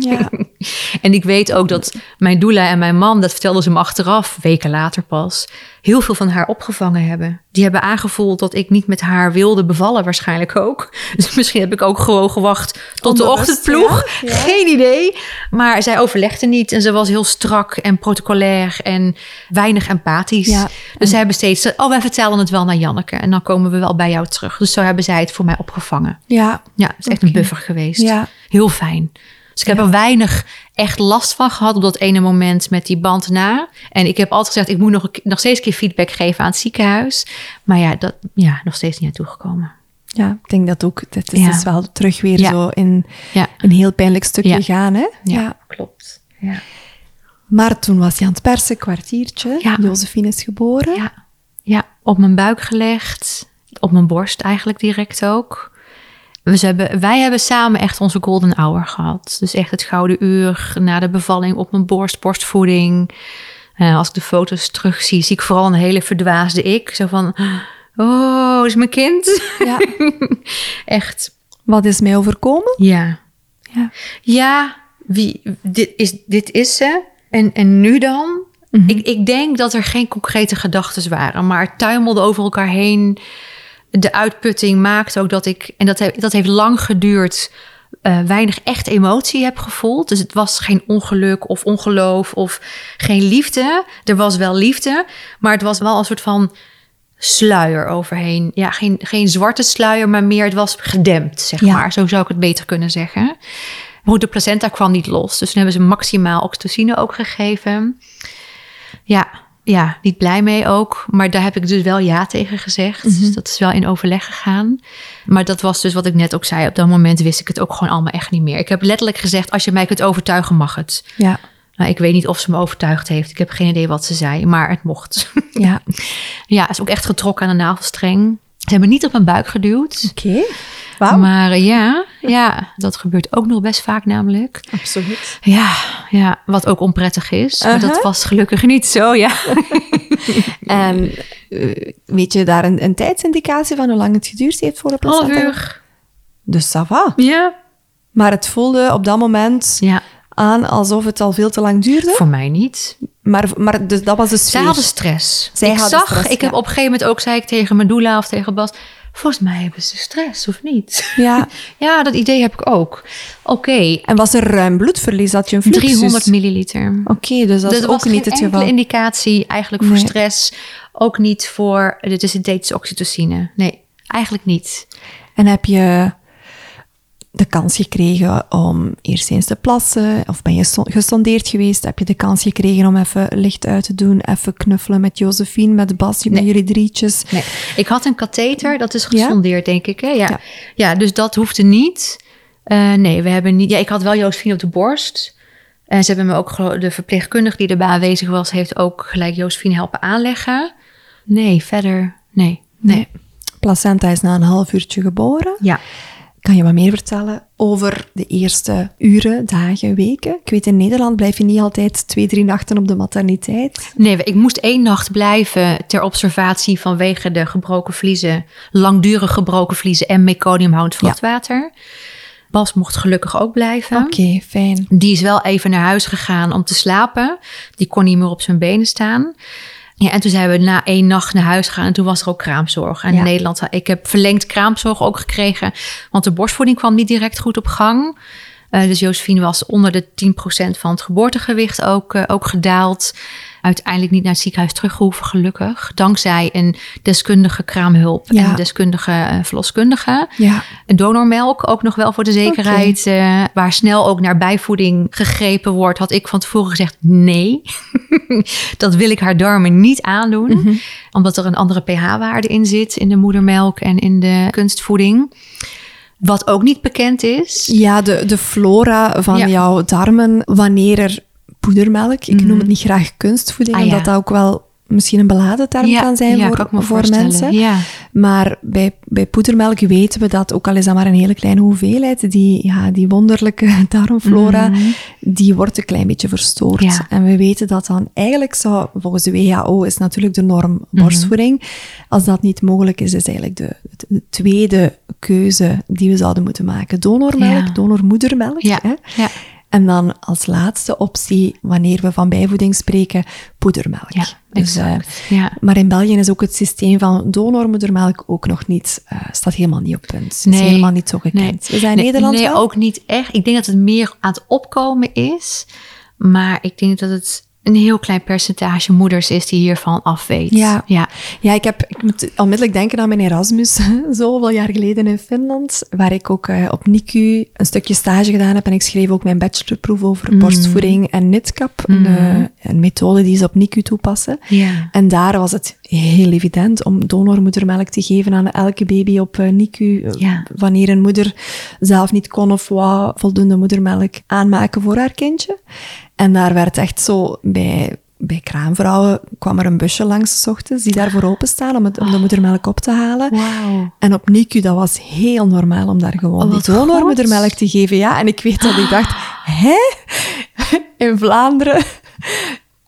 ja. [laughs] En ik weet ook dat mijn doula en mijn man, dat vertelden ze me achteraf, weken later pas, heel veel van haar opgevangen hebben. Die hebben aangevoeld dat ik niet met haar wilde bevallen, waarschijnlijk ook. [laughs] Dus misschien heb ik ook gewoon gewacht tot de ochtendploeg. ja, ja. Geen idee. Maar zij overlegde niet en ze was heel strak en protocolair en weinig empathisch. Ja. Dus ze hebben steeds, oh, wij vertellen het wel naar Janneke en dan komen we wel bij jou terug. Dus zo hebben zij het voor mij opgevangen. ja. Ja, het is echt een buffer geweest. Ja. Heel fijn. Dus ik heb er weinig echt last van gehad op dat ene moment met die band na. En ik heb altijd gezegd, ik moet nog, een, nog steeds een keer feedback geven aan het ziekenhuis. Maar ja, dat, ja nog steeds niet naartoe gekomen. Ja, ik denk dat ook. Het is Ja. dus wel terug weer Ja. zo in een heel pijnlijk stukje gaan. Hè? ja, klopt. Ja. Maar toen was hij aan het persen, kwartiertje. Ja. Josephine is geboren. Ja, ja, op mijn buik gelegd. Op mijn borst eigenlijk direct ook. Dus hebben, wij hebben samen echt onze golden hour gehad. Dus echt het gouden uur na de bevalling op mijn borst, borstvoeding. Eh, als ik de foto's terugzie, zie ik vooral een hele verdwaasde ik. Zo van, oh, is mijn kind? Ja. [laughs] Echt, Wat is mij overkomen? ja. Ja. Ja, wie, dit, is, dit is ze. En, en nu dan? ik, ik denk dat er geen concrete gedachten waren, maar het tuimelde over elkaar heen. De uitputting maakte ook dat ik, en dat, he- dat heeft lang geduurd, eh, weinig echt emotie heb gevoeld. Dus het was geen ongeluk of ongeloof of geen liefde. Er was wel liefde, maar het was wel een soort van sluier overheen. Ja, geen, geen zwarte sluier, maar meer het was gedempt, zeg Ja. maar. Zo zou ik het beter kunnen zeggen. Maar goed, de placenta kwam niet los. Dus toen hebben ze maximaal oxytocine ook gegeven. Ja, ja, niet blij mee ook. Maar daar heb ik dus wel ja tegen gezegd. Dus dat is wel in overleg gegaan. Maar dat was dus wat ik net ook zei. Op dat moment wist ik het ook gewoon allemaal echt niet meer. Ik heb letterlijk gezegd, als je mij kunt overtuigen, mag het. Ja. Nou, ik weet niet of ze me overtuigd heeft. Ik heb geen idee wat ze zei, maar het mocht. Ja. [laughs] ja, is ook echt getrokken aan de navelstreng. Ze hebben niet op mijn buik geduwd. Oké. Maar eh, ja, ja, dat gebeurt ook nog best vaak namelijk. Absoluut. Ja, ja, wat ook onprettig is. Maar dat Uh-huh. was gelukkig niet zo, ja. [laughs] En eh, weet je daar een, een tijdsindicatie van hoe lang het geduurd heeft voor de Half placenta? uur. Dus ça va. Ja. Maar het voelde op dat moment Ja, aan alsof het al veel te lang duurde. voor mij niet. Maar, maar dus dat was de sfeer. Zij hadden stress. Zij ik hadden zag, stress, ik ja. heb op een gegeven moment ook, zei ik tegen mijn doula of tegen Bas... Volgens mij hebben ze stress, of niet? Ja. [laughs] Ja, dat idee heb ik ook. Oké, En was er ruim bloedverlies? Had je een fluxus? 300 milliliter. Oké, dus dat Dus is ook was niet het geval. indicatie eigenlijk voor Nee. stress. Ook niet voor de synthetische oxytocine. Nee, eigenlijk niet. En heb je de kans gekregen om eerst eens te plassen? Of ben je so- gesondeerd geweest? Heb je de kans gekregen om even licht uit te doen? Even knuffelen met Josephine, met Bas, met Nee. jullie drietjes? Nee, ik had een katheter, dat is Ja? gesondeerd, denk ik. Hè? Ja. Ja. Ja. dus dat hoefde niet. Eh, nee, we hebben niet. Ja, ik had wel Josephine op de borst. En ze hebben me ook, de verpleegkundige die erbij aanwezig was, heeft ook gelijk Josephine helpen aanleggen. Nee, verder, nee. Nee. Placenta is na een half uurtje geboren. Ja. Kan je wat meer vertellen over de eerste uren, dagen, weken? Ik weet, in Nederland blijf je niet altijd twee, drie nachten op de materniteit. Nee, ik moest één nacht blijven ter observatie vanwege de gebroken vliezen, langdurig gebroken vliezen en meconiumhoudend vruchtwater. Bas mocht gelukkig ook blijven. Oké, fijn. Die is wel even naar huis gegaan om te slapen. Die kon niet meer op zijn benen staan. Ja, en toen zijn we na één nacht naar huis gegaan en toen was er ook kraamzorg. En Ja. in Nederland, ik heb verlengd kraamzorg ook gekregen, want de borstvoeding kwam niet direct goed op gang. Eh, dus Josephine was onder de 10% van het geboortegewicht ook, eh, ook gedaald. Uiteindelijk niet naar het ziekenhuis teruggehoeven, gelukkig. Dankzij een deskundige kraamhulp Ja. en een deskundige eh, verloskundige. Ja, Een donormelk ook nog wel voor de zekerheid. eh, waar snel ook naar bijvoeding gegrepen wordt. Had ik van tevoren gezegd nee. [laughs] dat wil ik haar darmen niet aandoen. Mhm. Omdat er een andere pH-waarde in zit. In de moedermelk en in de kunstvoeding. Wat ook niet bekend is. ja de, de flora van Ja. jouw darmen, wanneer er poedermelk, ik noem het niet graag kunstvoeding, Ah, ja. omdat dat ook wel misschien een beladen term kan zijn ja, voor, kan ik me voor mensen. Ja. Maar bij, bij poedermelk weten we dat, ook al is dat maar een hele kleine hoeveelheid, die, ja, die wonderlijke [laughs] darmflora, die wordt een klein beetje verstoord. Mhm. En we weten dat dan eigenlijk zou, volgens de WHO is natuurlijk de norm borstvoeding. Als dat niet mogelijk is, is eigenlijk de, de tweede keuze die we zouden moeten maken. Donormelk, donormoedermelk. Ja. Hè? En dan als laatste optie, wanneer we van bijvoeding spreken, poedermelk. Ja, Dus, eh. Ja. maar in België is ook het systeem van donormoedermelk ook nog niet, eh, staat helemaal niet op punt. Het Nee. is helemaal niet zo gekend. Nee. Is dat in nee, Nederland Nee, wel? ook niet echt. Ik denk dat het meer aan het opkomen is. Maar ik denk dat het een heel klein percentage moeders is die hiervan afweet. Ja. ja. Ja, ik, heb, ik moet onmiddellijk denken aan mijn Erasmus, [laughs] zoveel jaar geleden in Finland, waar ik ook uh, op NICU een stukje stage gedaan heb. En ik schreef ook mijn bachelorproef over Mm. borstvoeding en nitkap, een, uh, een, methode die ze op NICU toepassen. Ja. En daar was het heel evident om donormoedermelk te geven aan elke baby op uh, NICU, Ja. wanneer een moeder zelf niet kon of wou voldoende moedermelk aanmaken voor haar kindje. En daar werd echt zo bij, bij kraamvrouwen kwam er een busje langs s ochtends die daarvoor openstaan om, het, om de moedermelk op te halen. En op NICU, dat was heel normaal om daar gewoon Oh, die donormoedermelk te geven. Ja, en ik weet dat ik dacht, hè? In Vlaanderen?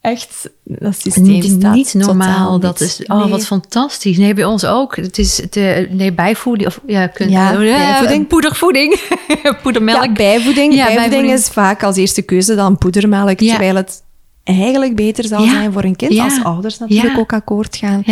Echt, dat systeem Niet, staat niet normaal. Dat is, oh, Nee. wat fantastisch. Nee, bij ons ook. Het is de, nee, bijvoeding. Of, ja, kun, Ja, eh, bijvoeding. Poedervoeding. [laughs] Poedermelk. Ja, bijvoeding. Ja, bijvoeding bijvoeding. is vaak als eerste keuze dan poedermelk, Ja. terwijl het eigenlijk beter zou zijn voor een kind, als ouders natuurlijk ook akkoord gaan,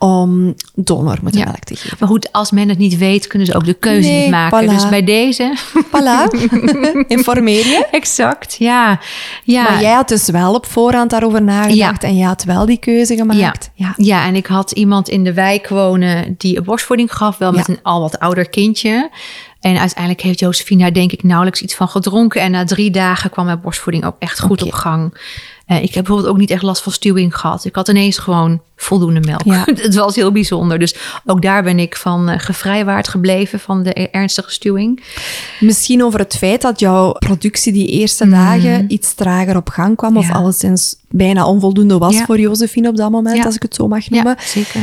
Ja. om donormoedermelk te geven. Maar goed, als men het niet weet, kunnen ze ook de keuze Nee, niet maken. voilà. Dus bij deze. Voilà, [laughs] informeer je. exact, ja. ja. Maar jij had dus wel op voorhand daarover nagedacht en jij had wel die keuze gemaakt. Ja. ja, en ik had iemand in de wijk wonen die borstvoeding gaf, wel met Ja. een al wat ouder kindje. En uiteindelijk heeft Josephine daar denk ik nauwelijks iets van gedronken. En na drie dagen kwam mijn borstvoeding ook echt goed op gang. Eh, ik heb bijvoorbeeld ook niet echt last van stuwing gehad. Ik had ineens gewoon voldoende melk. Ja. [laughs] Het was heel bijzonder. Dus ook daar ben ik van eh, gevrijwaard gebleven van de ernstige stuwing. Misschien over het feit dat jouw productie die eerste dagen iets trager op gang kwam, of Mhm. Ja. alleszins bijna onvoldoende was Ja. voor Josephine op dat moment, als ik het zo mag noemen, Ja, zeker.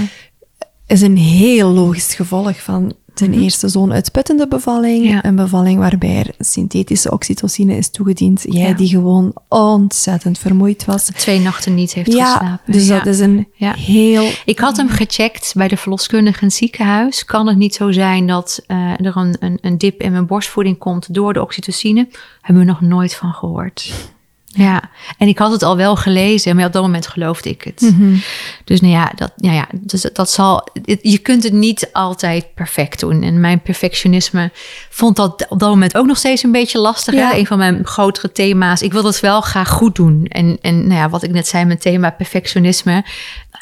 is een heel logisch gevolg van ten eerste zo'n uitputtende bevalling, Mhm. Ja. een bevalling waarbij er synthetische oxytocine is toegediend, jij Ja. die gewoon ontzettend vermoeid was. Twee nachten niet heeft Ja, geslapen. dus dat is een Ja. heel... Ik had hem gecheckt bij de verloskundige in het ziekenhuis. Kan het niet zo zijn dat eh, er een, een, een dip in mijn borstvoeding komt door de oxytocine? Hebben we nog nooit van gehoord. Ja, en ik had het al wel gelezen, maar op dat moment geloofde ik het. Dus nou ja, dat, nou ja dus dat zal. Je kunt het niet altijd perfect doen. En mijn perfectionisme vond dat op dat moment ook nog steeds een beetje lastig. Ja. Hè? Een van mijn grotere thema's. Ik wil dat wel graag goed doen. En, en nou ja, wat ik net zei, mijn thema perfectionisme.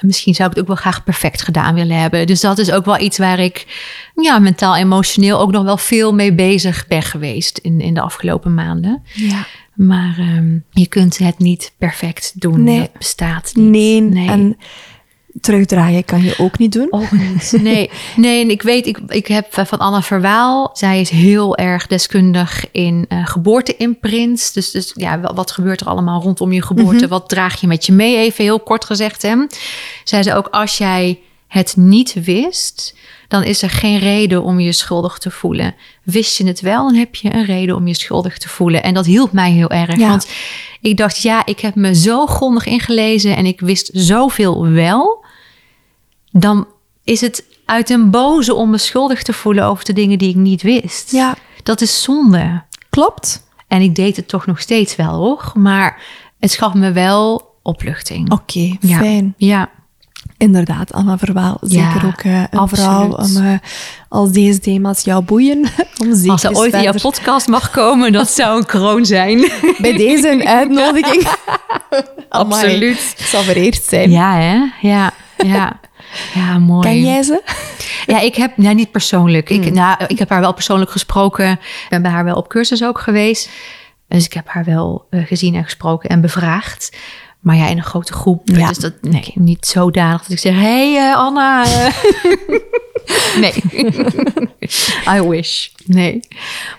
Misschien zou ik het ook wel graag perfect gedaan willen hebben. Dus dat is ook wel iets waar ik ja, mentaal, emotioneel ook nog wel veel mee bezig ben geweest in, in de afgelopen maanden. Ja. Maar ehm, je kunt het niet perfect doen. Nee. Dat bestaat niet. Nee, Nee. en terugdraaien kan je ook niet doen. Ook niet. Nee, nee en ik weet, ik, ik heb van Anna Verwaal. Zij is heel erg deskundig in eh geboorteimprints. Dus, dus ja, wa- wat gebeurt er allemaal rondom je geboorte? Wat draag je met je mee? Even heel kort gezegd. Hè? Zij zei ook, als jij het niet wist, dan is er geen reden om je schuldig te voelen. Wist je het wel, dan heb je een reden om je schuldig te voelen. En dat hielp mij heel erg. Ja. Want ik dacht, ja, ik heb me zo grondig ingelezen en ik wist zoveel wel dan is het uit een boze om me schuldig te voelen over de dingen die ik niet wist. Ja, Dat is zonde. klopt. En ik deed het toch nog steeds wel, hoor. Maar het gaf me wel opluchting. Oké, Ja. fijn. Ja, Inderdaad, Anna Verwaal. Ja, Zeker ook eh, een absoluut. vrouw om, eh, als deze thema's jou boeien. [laughs] Om zeker als eens ooit in jouw podcast mag komen, dat zou een kroon zijn. [laughs] Bij deze een uitnodiging. [laughs] Absoluut. Ik zal vereerd zijn. Ja, hè? Ja, ja. Ja, mooi. Ken jij ze? Ja, ik heb, nou niet persoonlijk. Hmm. Ik, nou, ik heb haar wel persoonlijk gesproken. Ik ben bij haar wel op cursus ook geweest. Dus ik heb haar wel eh, gezien en gesproken en bevraagd. Maar ja, in een grote groep. Ja. Dus dat, nee, niet zodanig dat ik zeg... hey, eh, Anna. eh." [laughs] nee. [laughs] I wish. Nee.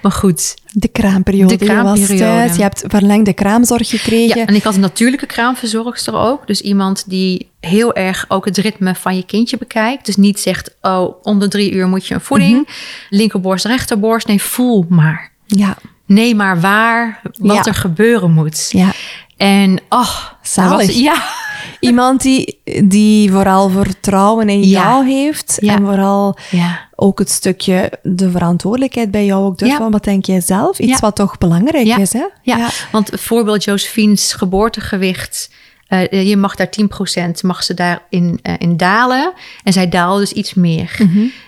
Maar goed. De kraamperiode. De Je was kraamperiode. thuis, je hebt verlengde kraamzorg gekregen. Ja, en ik had een natuurlijke kraamverzorgster ook. Dus iemand die heel erg ook het ritme van je kindje bekijkt. Dus niet zegt, oh, om de drie uur moet je een voeding. Mhm. Linkerborst, rechterborst. Nee, voel maar. ja. Nee, maar waar, wat Ja. er gebeuren moet. ja. En, oh, Zalig. was- ja, [laughs] Iemand die, die vooral vertrouwen in Ja. jou heeft. Ja. En vooral ja. ook het stukje de verantwoordelijkheid bij jou ook durft. Wat denk jij zelf? Iets wat toch belangrijk is, hè? Ja, want voorbeeld Josephine's geboortegewicht. eh, je mag daar 10% mag ze daarin eh, in dalen. En zij daalde dus iets meer.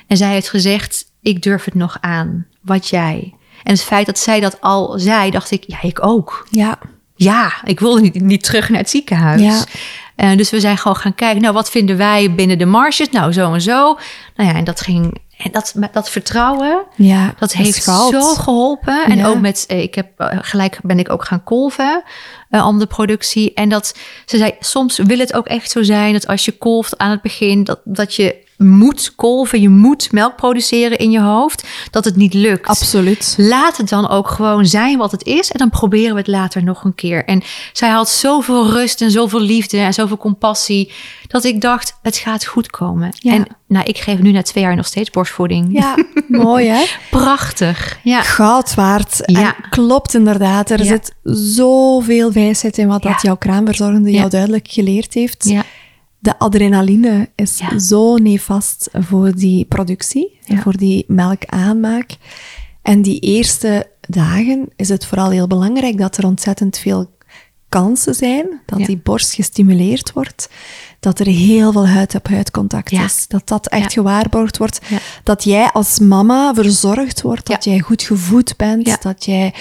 En zij heeft gezegd, ik durf het nog aan. Wat jij. En het feit dat zij dat al zei, dacht ik, ja, ik ook. Ja. Ja, ik wilde niet, niet terug naar het ziekenhuis. Ja. Eh, dus we zijn gewoon gaan kijken, nou, wat vinden wij binnen de marges? Nou, zo en zo. Nou ja, en dat ging, en dat, dat vertrouwen, Ja, dat heeft zo geholpen. En Ja. ook met, eh, ik heb eh, gelijk ben ik ook gaan kolven om de productie. En dat ze zei, soms wil het ook echt zo zijn dat als je kolft aan het begin, dat, dat je moet kolven, je moet melk produceren in je hoofd, dat het niet lukt. Absoluut. Laat het dan ook gewoon zijn wat het is. En dan proberen we het later nog een keer. En zij had zoveel rust en zoveel liefde en zoveel compassie. Dat ik dacht, het gaat goed komen. Ja. En nou, ik geef nu na twee jaar nog steeds borstvoeding. Ja, [laughs] mooi hè? Prachtig. Ja. Goud waard. Ja. En klopt inderdaad. Er Ja. zit zoveel wijsheid in wat dat jouw kraamverzorgende jou duidelijk geleerd heeft. Ja. De adrenaline is Ja. zo nefast voor die productie, Ja. voor die melkaanmaak. En die eerste dagen is het vooral heel belangrijk dat er ontzettend veel kansen zijn, dat Ja. die borst gestimuleerd wordt, dat er heel veel huid-op-huid contact Ja. is, dat dat echt Ja. gewaarborgd wordt, dat jij als mama verzorgd wordt, dat jij goed gevoed bent, dat jij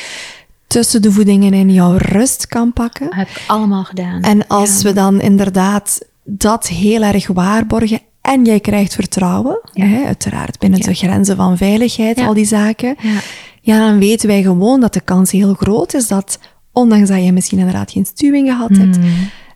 tussen de voedingen in jouw rust kan pakken. Heb ik allemaal gedaan. En als we dan inderdaad dat heel erg waarborgen en jij krijgt vertrouwen, Ja. hè, uiteraard binnen de grenzen van veiligheid, al die zaken, Ja. dan weten wij gewoon dat de kans heel groot is dat, ondanks dat je misschien inderdaad geen stuwing gehad hebt, Mm.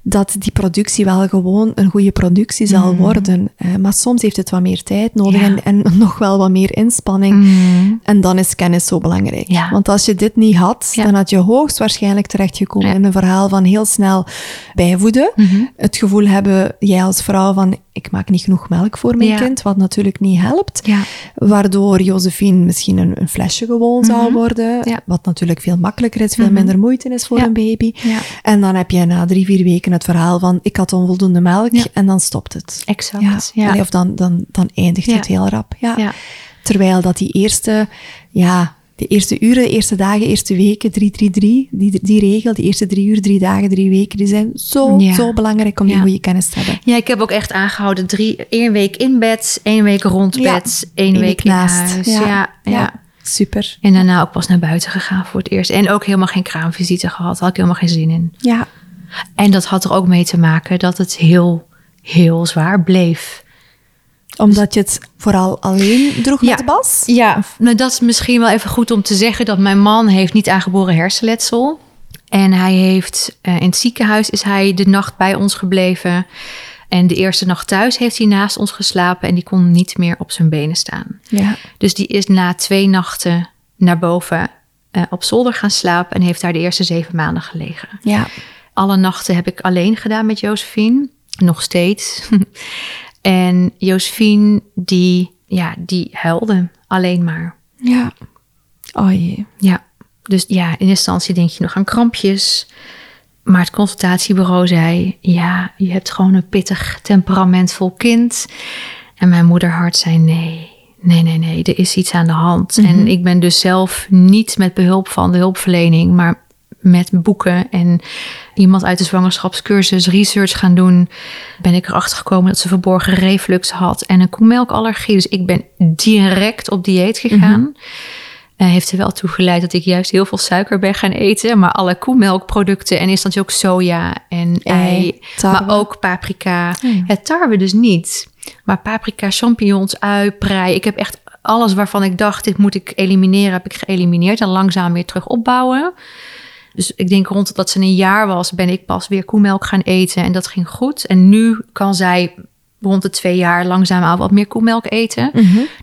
Dat die productie wel gewoon een goede productie zal worden. Eh, maar soms heeft het wat meer tijd nodig Ja. en, en [laughs] nog wel wat meer inspanning. Mm. En dan is kennis zo belangrijk. Ja. Want als je dit niet had, Ja. dan had je hoogstwaarschijnlijk terechtgekomen in een verhaal van heel snel bijvoeden. Mhm. Het gevoel hebben, jij als vrouw, van ik maak niet genoeg melk voor mijn Ja. kind, wat natuurlijk niet helpt. Ja. Waardoor Josephine misschien een, een flesje gewoon zou worden, Mhm. Ja. wat natuurlijk veel makkelijker is, veel Mhm. minder moeite is voor een baby. En dan heb je na drie, vier weken het verhaal van ik had onvoldoende melk en dan stopt het. Exact. Of dan, dan, dan eindigt het heel rap. Ja. Terwijl dat die eerste, ja, de eerste uren, eerste dagen, eerste weken, 3-3-3, die, die regel, die eerste drie uur, drie dagen, drie weken, die zijn zo, Ja. zo belangrijk om die Ja. goede kennis te hebben. Ja, ik heb ook echt aangehouden. Drie, één week in bed, één week rond Ja. bed, één Eén week naast. huis. Ja. Ja, ja. Ja. Super. En daarna ook pas naar buiten gegaan voor het eerst. En ook helemaal geen kraamvisite gehad. Had ik helemaal geen zin in. Ja, En dat had er ook mee te maken dat het heel, heel zwaar bleef. Omdat je het vooral alleen droeg Ja. met Bas? Ja, nou dat is misschien wel even goed om te zeggen dat mijn man heeft niet aangeboren hersenletsel. En hij heeft eh, in het ziekenhuis is hij de nacht bij ons gebleven. En de eerste nacht thuis heeft hij naast ons geslapen en die kon niet meer op zijn benen staan. Ja. Dus die is na twee nachten naar boven eh, op zolder gaan slapen en heeft daar de eerste zeven maanden gelegen. Ja. Alle nachten heb ik alleen gedaan met Josephine. Nog steeds. [laughs] en Josephine, die, ja, die huilde alleen maar. Ja. Oh jee. Ja, dus ja, in instantie denk je nog aan krampjes. Maar het consultatiebureau zei: Ja, je hebt gewoon een pittig, temperamentvol kind. En mijn moederhart zei: Nee, nee, nee, nee, er is iets aan de hand. En ik ben dus zelf niet met behulp van de hulpverlening, maar met boeken en iemand uit de zwangerschapscursus research gaan doen, ben ik erachter gekomen dat ze verborgen reflux had en een koemelkallergie. Dus ik ben direct op dieet gegaan. Eh, heeft er wel toe geleid dat ik juist heel veel suiker ben gaan eten. Maar alle koemelkproducten en is dan ook soja en ei. tarwe. Maar ook paprika. ja. Het tarwe dus niet. Maar paprika, champignons, ui, prei. Ik heb echt alles waarvan ik dacht, dit moet ik elimineren, heb ik geëlimineerd. En langzaam weer terug opbouwen. Dus ik denk rond dat ze een jaar was, ben ik pas weer koemelk gaan eten. En dat ging goed. En nu kan zij rond de twee jaar langzaam aan wat meer koemelk eten.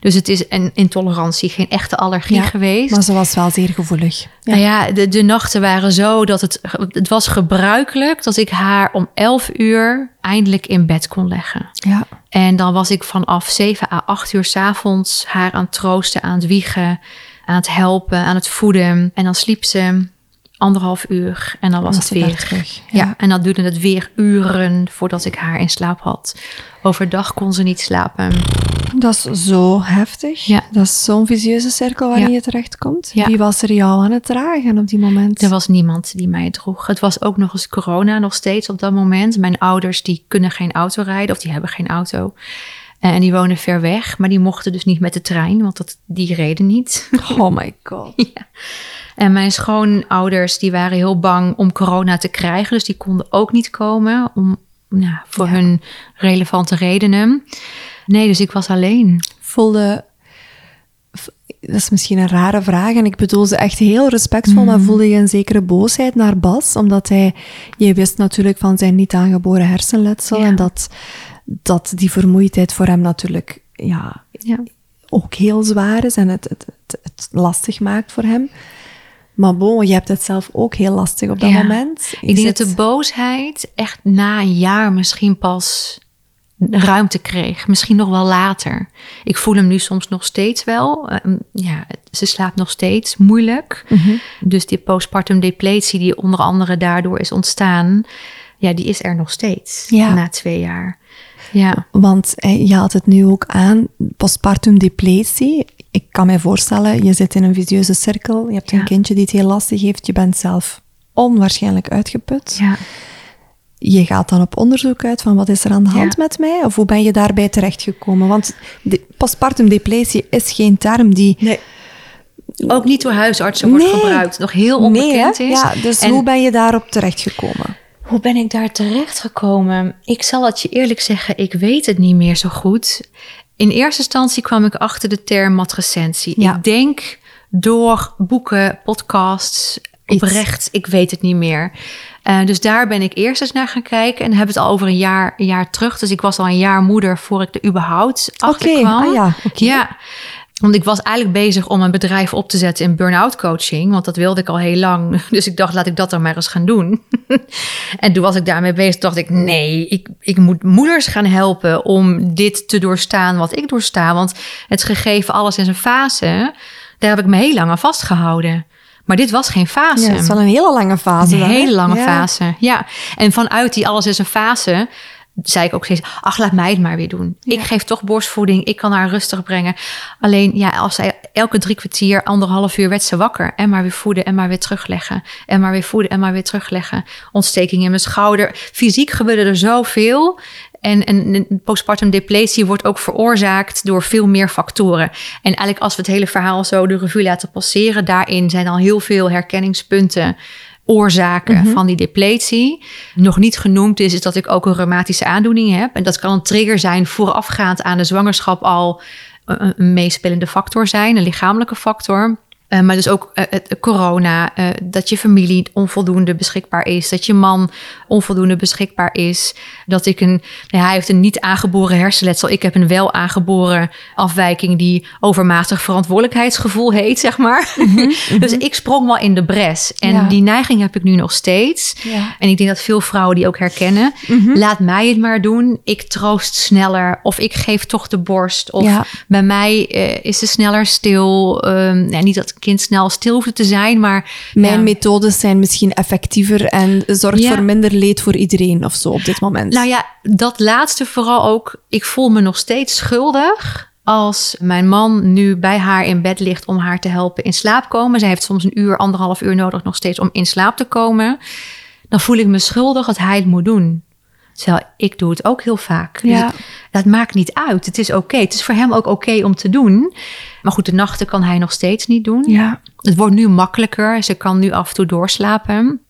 Dus het is een intolerantie, geen echte allergie Mhm. Ja, geweest. Maar ze was wel zeer gevoelig. Ja. Nou ja, de, de nachten waren zo dat het, het was gebruikelijk dat ik haar om 11 uur eindelijk in bed kon leggen. Ja. En dan was ik vanaf 7 à 8 uur 's avonds haar aan het troosten, aan het wiegen, aan het helpen, aan het voeden. En dan sliep ze anderhalf uur en dan was het weer terug, Ja. ja. en dan duurde het weer uren voordat ik haar in slaap had. Overdag kon ze niet slapen. Dat is zo heftig. Ja. Dat is zo'n vicieuze cirkel waarin Ja. je terechtkomt. Ja. Wie was er jou aan het dragen op die moment? Er was niemand die mij droeg. Het was ook nog eens corona nog steeds op dat moment. Mijn ouders die kunnen geen auto rijden of die hebben geen auto. Eh, En die wonen ver weg, maar die mochten dus niet met de trein, want dat, die reden niet. Oh my god. [laughs] ja. En mijn schoonouders die waren heel bang om corona te krijgen. Dus die konden ook niet komen om, nou, voor Ja. hun relevante redenen. Nee, dus ik was alleen. Voelde, dat is misschien een rare vraag en ik bedoel ze echt heel respectvol, maar voelde je een zekere boosheid naar Bas? Omdat hij, je wist natuurlijk van zijn niet aangeboren hersenletsel Ja. en dat, dat die vermoeidheid voor hem natuurlijk ja, Ja. ook heel zwaar is en het, het, het, het lastig maakt voor hem. Maar bon, je hebt het zelf ook heel lastig op dat Ja. moment. Je Ik denk dat de boosheid echt na een jaar misschien pas ruimte kreeg. Misschien nog wel later. Ik voel hem nu soms nog steeds wel. Ehm, ja, ze slaapt nog steeds moeilijk. Mhm. Dus die postpartum depletie die onder andere daardoor is ontstaan... ja, die is er nog steeds Ja. na twee jaar. Ja, Want eh, je had het nu ook aan, postpartum depletie. Ik kan mij voorstellen, je zit in een visieuze cirkel. Je hebt een kindje die het heel lastig heeft. Je bent zelf onwaarschijnlijk uitgeput. ja. Je gaat dan op onderzoek uit van wat is er aan de hand Ja. met mij? Of hoe ben je daarbij terechtgekomen? Want de, postpartum depletie is geen term die... Nee. Ook niet door huisartsen wordt gebruikt. Nog heel onbekend nee, is. Ja, dus En- hoe ben je daarop terechtgekomen? Hoe ben ik daar terecht gekomen? Ik zal het je eerlijk zeggen, ik weet het niet meer zo goed. In eerste instantie kwam ik achter de term matrecensie. Ja. Ik denk door boeken, podcasts, Iets. oprecht, ik weet het niet meer. Eh, dus daar ben ik eerst eens naar gaan kijken en heb het al over een jaar, een jaar terug. Dus ik was al een jaar moeder voor ik er überhaupt achter kwam. ah ja. Ja, want ik was eigenlijk bezig om een bedrijf op te zetten in burn-out coaching. Want dat wilde ik al heel lang. [laughs] Dus ik dacht, laat ik dat dan maar eens gaan doen. [laughs] en toen was ik daarmee bezig. dacht ik, nee, ik, ik moet moeders gaan helpen om dit te doorstaan wat ik doorsta. Want het gegeven alles in zijn fase, daar heb ik me heel lang aan vastgehouden. Maar dit was geen fase. Ja, het is wel een hele lange fase. Een dan, hele lange Ja. fase, ja. En vanuit die alles is een fase, zei ik ook steeds, ach, laat mij het maar weer doen. Ik geef toch borstvoeding, ik kan haar rustig brengen. Alleen, ja, als zij elke drie kwartier, anderhalf uur werd ze wakker. En maar weer voeden en maar weer terugleggen. En maar weer voeden en maar weer terugleggen. Ontsteking in mijn schouder. Fysiek gebeurde er zoveel. En, en, en postpartum depletie wordt ook veroorzaakt door veel meer factoren. En eigenlijk als we het hele verhaal zo de revue laten passeren, daarin zijn al heel veel herkenningspunten oorzaken van die depletie. Nog niet genoemd is, is dat ik ook een reumatische aandoening heb. En dat kan een trigger zijn voorafgaand aan de zwangerschap al een meespelende factor zijn, een lichamelijke factor. Eh, maar dus ook eh, het corona, eh, dat je familie onvoldoende beschikbaar is, dat je man onvoldoende beschikbaar is, dat ik een, nou, hij heeft een niet aangeboren hersenletsel, ik heb een wel aangeboren afwijking die overmatig verantwoordelijkheidsgevoel heet, zeg maar. [laughs] dus ik sprong wel in de bres en Ja. die neiging heb ik nu nog steeds. Ja. En ik denk dat veel vrouwen die ook herkennen. Laat mij het maar doen. Ik troost sneller. Of ik geef toch de borst. Of Ja. bij mij is ze sneller stil. Ehm, nou, niet dat kind snel stil hoeft te zijn, maar... Mijn ja. methodes zijn misschien effectiever en zorgt Ja. voor minder leed voor iedereen of zo op dit moment. Nou ja, dat laatste vooral ook. Ik voel me nog steeds schuldig als mijn man nu bij haar in bed ligt om haar te helpen in slaap komen. Zij heeft soms een uur, anderhalf uur nodig nog steeds om in slaap te komen. Dan voel ik me schuldig dat hij het moet doen. Terwijl ik doe het ook heel vaak. Dus Ja. dat maakt niet uit. Het is oké. Het is voor hem ook oké om te doen. Maar goed, de nachten kan hij nog steeds niet doen. ja. Het wordt nu makkelijker. Ze kan nu af en toe doorslapen.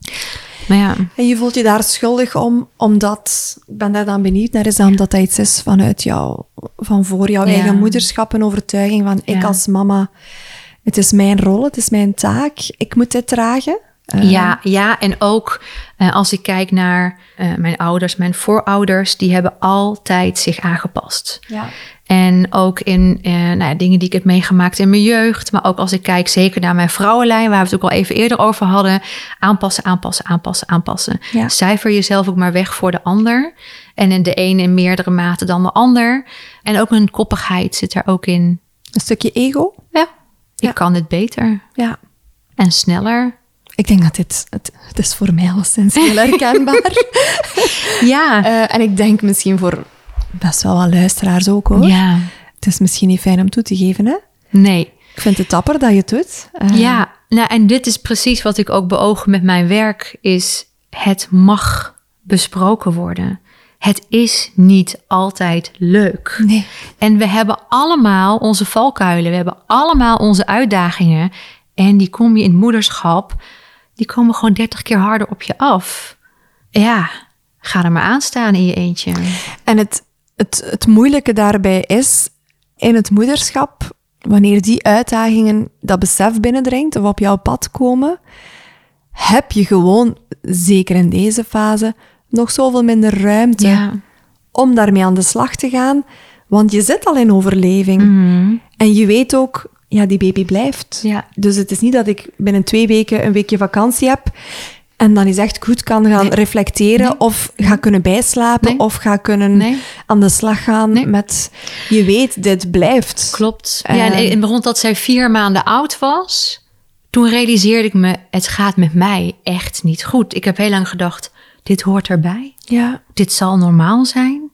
Maar ja, En je voelt je daar schuldig om, omdat, ik ben daar dan benieuwd naar, is dat omdat dat iets is vanuit jou, van voor jouw Ja. eigen moederschap, een overtuiging van ik Ja. als mama, het is mijn rol, het is mijn taak, ik moet dit dragen. Eh, Ja, ja, en ook eh, als ik kijk naar eh, mijn ouders, mijn voorouders, die hebben altijd zich aangepast. Ja. En ook in eh, nou ja, dingen die ik heb meegemaakt in mijn jeugd. Maar ook als ik kijk zeker naar mijn vrouwenlijn, waar we het ook al even eerder over hadden. Aanpassen, aanpassen, aanpassen, aanpassen. Ja. Cijfer jezelf ook maar weg voor de ander. En in de ene in meerdere mate dan de ander. En ook een koppigheid zit er ook in. Een stukje ego. Ja, ik kan het beter Ja. en sneller. Ik denk dat dit, het, het is voor mij alleszins heel herkenbaar. [laughs] Ja, Eh, en ik denk misschien voor best wel wat luisteraars ook hoor. ja. Het is misschien niet fijn om toe te geven hè. Nee, Ik vind het dapper dat je het doet. Eh, Ja, nou, en dit is precies wat ik ook beoog met mijn werk, is het mag besproken worden. Het is niet altijd leuk. Nee. En we hebben allemaal onze valkuilen, we hebben allemaal onze uitdagingen. En die kom je in het moederschap, die komen gewoon 30 keer harder op je af. Ja, ga er maar aan staan in je eentje. En het, het, het moeilijke daarbij is, in het moederschap, wanneer die uitdagingen dat besef binnendringt of op jouw pad komen, heb je gewoon, zeker in deze fase, nog zoveel minder ruimte Ja. om daarmee aan de slag te gaan. Want je zit al in overleving. Mhm. En je weet ook, ja, die baby blijft. Ja. Dus het is niet dat ik binnen twee weken een weekje vakantie heb en dan eens echt goed kan gaan Nee. reflecteren Nee. of ga kunnen bijslapen Nee. of ga kunnen aan de slag gaan met, je weet, dit blijft. Klopt. Eh. ja, en, en rond dat zij vier maanden oud was, toen realiseerde ik me, het gaat met mij echt niet goed. Ik heb heel lang gedacht, dit hoort erbij. Ja. Dit zal normaal zijn.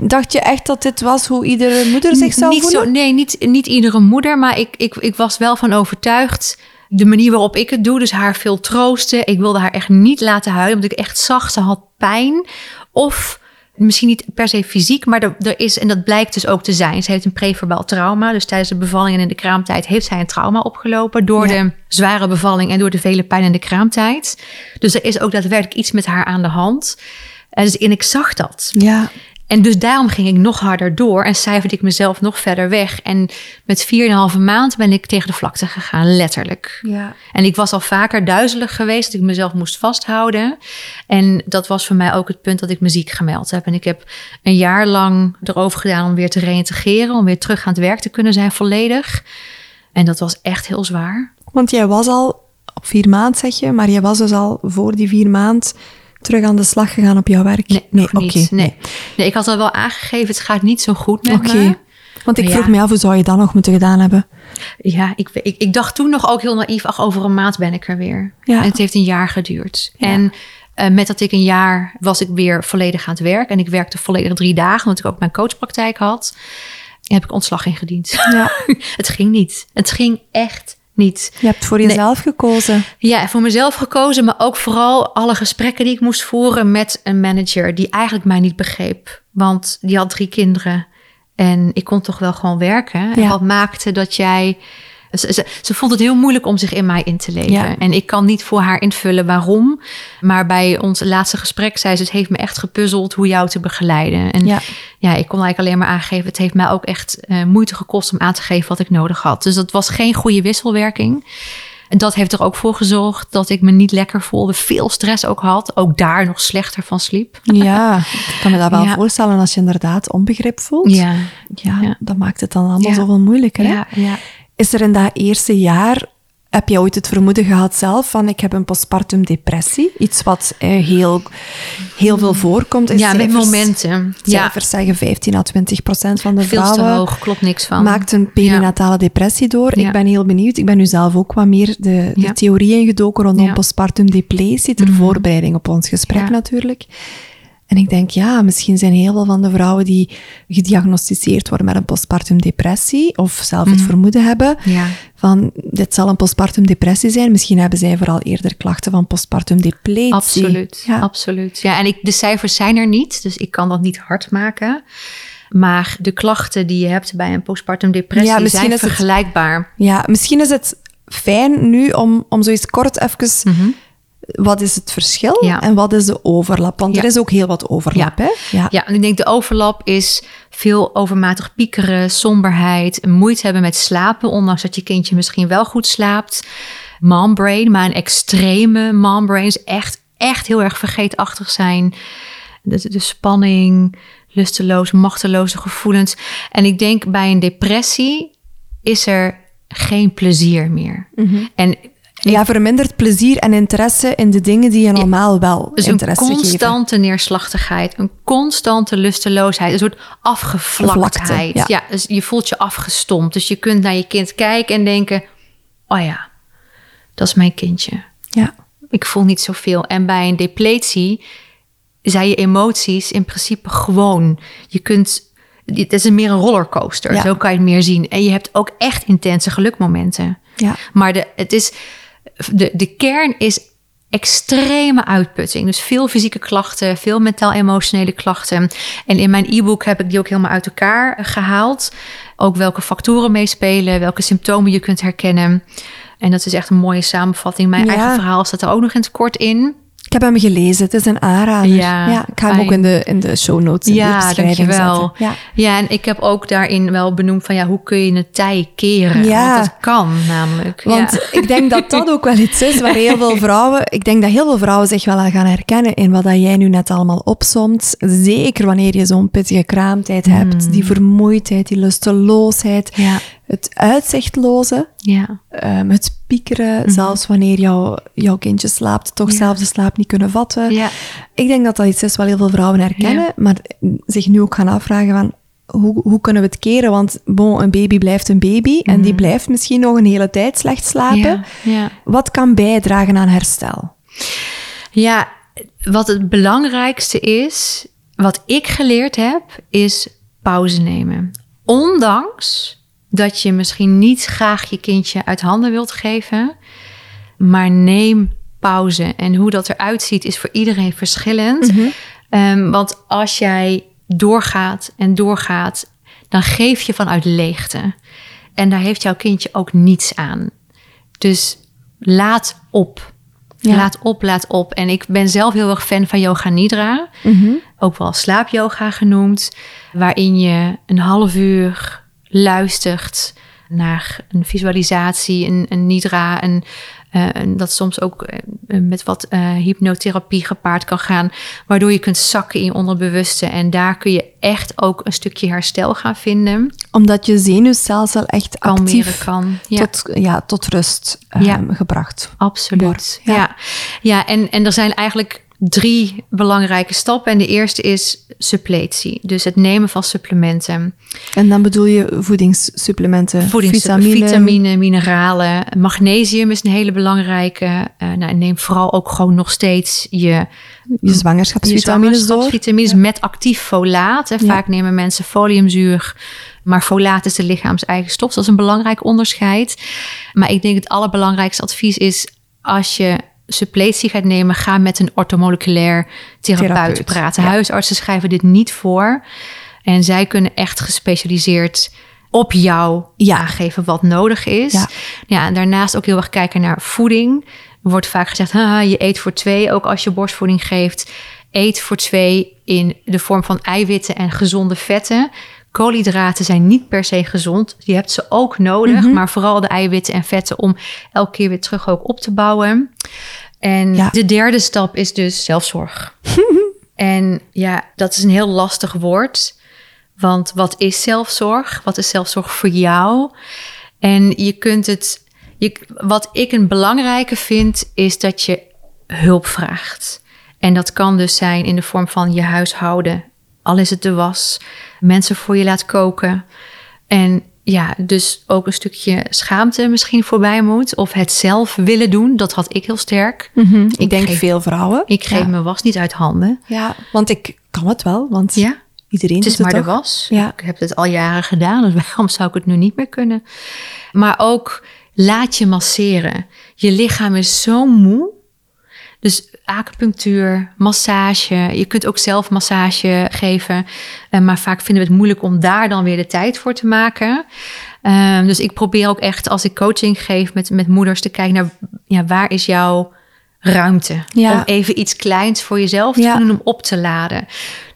Dacht je echt dat dit was hoe iedere moeder zich zou niet voelen? Zo, nee, niet, niet iedere moeder, maar ik, ik, ik was wel van overtuigd. De manier waarop ik het doe, dus haar veel troosten. Ik wilde haar echt niet laten huilen, omdat ik echt zag, ze had pijn. Of misschien niet per se fysiek, maar er, er is, en dat blijkt dus ook te zijn. Ze heeft een preverbaal trauma. Dus tijdens de bevalling en in de kraamtijd heeft zij een trauma opgelopen. Door Ja. de zware bevalling en door de vele pijn in de kraamtijd. Dus er is ook daadwerkelijk iets met haar aan de hand. En, dus, en ik zag dat. Ja. En dus daarom ging ik nog harder door en cijferde ik mezelf nog verder weg. En met 4,5 maand ben ik tegen de vlakte gegaan, letterlijk. Ja. En ik was al vaker duizelig geweest, dat ik mezelf moest vasthouden. En dat was voor mij ook het punt dat ik me ziek gemeld heb. En ik heb een jaar lang erover gedaan om weer te reïntegreren, om weer terug aan het werk te kunnen zijn volledig. En dat was echt heel zwaar. Want jij was al op vier maand, zeg je, maar jij was dus al voor die vier maand terug aan de slag gegaan op jouw werk? Nee, nog oké. Nee. nee, ik had al wel aangegeven, het gaat niet zo goed met me. Want ik Maar vroeg ja. me af, hoe zou je dat nog moeten gedaan hebben? Ja, ik, ik, ik dacht toen nog ook heel naïef, ach, over een maand ben ik er weer. Ja. En het heeft een jaar geduurd. Ja. En eh, met dat ik een jaar was ik weer volledig aan het werk. En ik werkte volledig drie dagen, omdat ik ook mijn coachpraktijk had. Heb ik ontslag ingediend. Ja. [laughs] het ging niet. Het ging echt niet. Je hebt voor jezelf gekozen. Ja, voor mezelf gekozen, maar ook vooral alle gesprekken die ik moest voeren met een manager die eigenlijk mij niet begreep. Want die had drie kinderen en ik kon toch wel gewoon werken. En wat maakte dat jij. Ze, ze, ze vond het heel moeilijk om zich in mij in te leven. Ja. En ik kan niet voor haar invullen waarom. Maar bij ons laatste gesprek zei ze: Het heeft me echt gepuzzeld hoe jou te begeleiden. En Ja. ja, ik kon eigenlijk alleen maar aangeven: Het heeft mij ook echt eh, moeite gekost om aan te geven wat ik nodig had. Dus dat was geen goede wisselwerking. En dat heeft er ook voor gezorgd dat ik me niet lekker voelde. Veel stress ook had. Ook daar nog slechter van sliep. [laughs] Ja, ik kan me dat wel Ja. voorstellen als je inderdaad onbegrip voelt. Ja, Ja, Ja. dat maakt het dan allemaal Ja. zoveel moeilijker. hè? ja, ja. Is er in dat eerste jaar, heb je ooit het vermoeden gehad zelf van ik heb een postpartum depressie? Iets wat eh, heel, heel veel voorkomt. in ja met cijfers. momenten. Ja, Cijfers zeggen 15 à 20 procent van de veel te vrouwen hoog. Klopt niks van. maakt een perinatale depressie door. Ja. Ik ben heel benieuwd. Ik ben nu zelf ook wat meer de, de Ja. theorieën gedoken rondom Ja. postpartum depressie, ter Mhm. voorbereiding op ons gesprek Ja. natuurlijk. En ik denk, ja, misschien zijn heel veel van de vrouwen die gediagnosticeerd worden met een postpartum depressie, of zelf Mhm. het vermoeden hebben, Ja. van dit zal een postpartum depressie zijn. Misschien hebben zij vooral eerder klachten van postpartum depletie. Absoluut, Ja. absoluut. Ja, en ik, de cijfers zijn er niet, dus ik kan dat niet hard maken. Maar de klachten die je hebt bij een postpartum depressie Ja, zijn is het- vergelijkbaar. ja, misschien is het fijn nu om, om zoiets kort even... Mhm. Wat is het verschil Ja. en wat is de overlap? Want Ja. er is ook heel wat overlap, Ja. hè? Ja. Ja, en ik denk de overlap is veel overmatig piekeren, somberheid, moeite hebben met slapen, ondanks dat je kindje misschien wel goed slaapt. Mombrain, maar een extreme mombrain is echt, echt heel erg vergeetachtig zijn. De, de spanning, lusteloos, machteloze gevoelens. En ik denk bij een depressie is er geen plezier meer. En Ja, verminderd plezier en interesse in de dingen die je normaal wel Dus een interesse geven. constante neerslachtigheid, een constante lusteloosheid, een soort afgevlaktheid. Vlakte, ja. ja. dus je voelt je afgestompt. Dus je kunt naar je kind kijken en denken: oh ja, dat is mijn kindje. Ja. Ik voel niet zoveel. En bij een depletie zijn je emoties in principe gewoon. Je kunt. Het is meer een rollercoaster, Ja. zo kan je het meer zien. En je hebt ook echt intense gelukmomenten. Ja. Maar de, het is, de, de kern is extreme uitputting. Dus veel fysieke klachten, veel mentaal-emotionele klachten. En in mijn e-book heb ik die ook helemaal uit elkaar gehaald. Ook welke factoren meespelen, welke symptomen je kunt herkennen. En dat is echt een mooie samenvatting. Mijn Ja. eigen verhaal staat er ook nog in het kort in. Ik heb hem gelezen. Het is een aanrader. Ja, ik ga hem ook in de, in de show notes, in de Ja, beschrijving dankjewel. zetten. Ja. Ja, en ik heb ook daarin wel benoemd van ja, hoe kun je een tij keren? Ja. Want dat kan namelijk. Want ja. ik denk dat dat ook wel iets is waar heel veel vrouwen... Ik denk dat heel veel vrouwen zich wel aan gaan herkennen in wat dat jij nu net allemaal opsomt. Zeker wanneer je zo'n pittige kraamtijd hebt. Die vermoeidheid, die lusteloosheid. Het uitzichtloze. ja. ehm, het piekeren, zelfs wanneer jouw, jouw kindje slaapt, toch Ja. zelf de slaap niet kunnen vatten. Ja. Ik denk dat dat iets is wat heel veel vrouwen herkennen, maar zich nu ook gaan afvragen van... Hoe, hoe kunnen we het keren? Want bon, een baby blijft een baby en die blijft misschien nog een hele tijd slecht slapen. Wat kan bijdragen aan herstel? Ja, wat het belangrijkste is, wat ik geleerd heb, is pauze nemen. Ondanks dat je misschien niet graag je kindje uit handen wilt geven, maar neem pauze. En hoe dat eruit ziet is voor iedereen verschillend. Ehm, want als jij doorgaat en doorgaat, dan geef je vanuit leegte. En daar heeft jouw kindje ook niets aan. Dus laat op. Ja. Laat op, laat op. En ik ben zelf heel erg fan van yoga nidra. Ook wel slaapyoga genoemd. Waarin je een half uur luistert naar een visualisatie, een, een nidra. Een, eh, een- dat soms ook eh, met wat eh, hypnotherapie gepaard kan gaan. Waardoor je kunt zakken in je onderbewuste. En daar kun je echt ook een stukje herstel gaan vinden. Omdat je zenuwstelsel echt actief kan. Ja. tot, ja, tot rust ehm, Ja. gebracht. Absoluut. wordt. Ja. Ja, ja. en, en er zijn eigenlijk drie belangrijke stappen. En de eerste is suppletie. Dus het nemen van supplementen. En dan bedoel je voedingssupplementen, Voedings, vitamine. vitamine, mineralen. Magnesium is een hele belangrijke. Eh nou, neem vooral ook gewoon nog steeds je, je je zwangerschapsvitamines door. zwangerschapsvitamines met actief folaat. Hè. Ja. Vaak nemen mensen foliumzuur. Maar folaat is de lichaams-eigen stof. Dat is een belangrijk onderscheid. Maar ik denk het allerbelangrijkste advies is... als je suppletie gaat nemen... ga met een ortomoleculair therapeut, Therapeut, praten. ja. Huisartsen schrijven dit niet voor. En zij kunnen echt gespecialiseerd op jou Ja. aangeven wat nodig is. Ja. Ja. en daarnaast ook heel erg kijken naar voeding. Er wordt vaak gezegd, haha, je eet voor twee, ook als je borstvoeding geeft. Eet voor twee in de vorm van eiwitten en gezonde vetten. Koolhydraten zijn niet per se gezond. Je hebt ze ook nodig, Mhm. maar vooral de eiwitten en vetten om elke keer weer terug ook op te bouwen. En Ja. de derde stap is dus zelfzorg. [laughs] en ja, dat is een heel lastig woord. Want wat is zelfzorg? Wat is zelfzorg voor jou? En je kunt het. Je, wat ik een belangrijke vind, is dat je hulp vraagt. En dat kan dus zijn in de vorm van je huishouden. Al is het de was, mensen voor je laat koken. En ja, dus ook een stukje schaamte misschien voorbij moet. Of het zelf willen doen. Dat had ik heel sterk. Mhm. Ik denk geef- veel vrouwen. Ik geef ja. mijn was niet uit handen. Ja, want ik kan het wel, want Ja. iedereen Het is doet maar de was. Ja. Ik heb het al jaren gedaan, dus [laughs] waarom zou ik het nu niet meer kunnen? Maar ook laat je masseren. Je lichaam is zo moe. Dus acupunctuur, massage. Je kunt ook zelf massage geven. Eh, maar vaak vinden we het moeilijk om daar dan weer de tijd voor te maken. Ehm, dus ik probeer ook echt als ik coaching geef met, met moeders te kijken naar ja, waar is jouw ruimte. Ja. Om even iets kleins voor jezelf te Ja. doen om op te laden.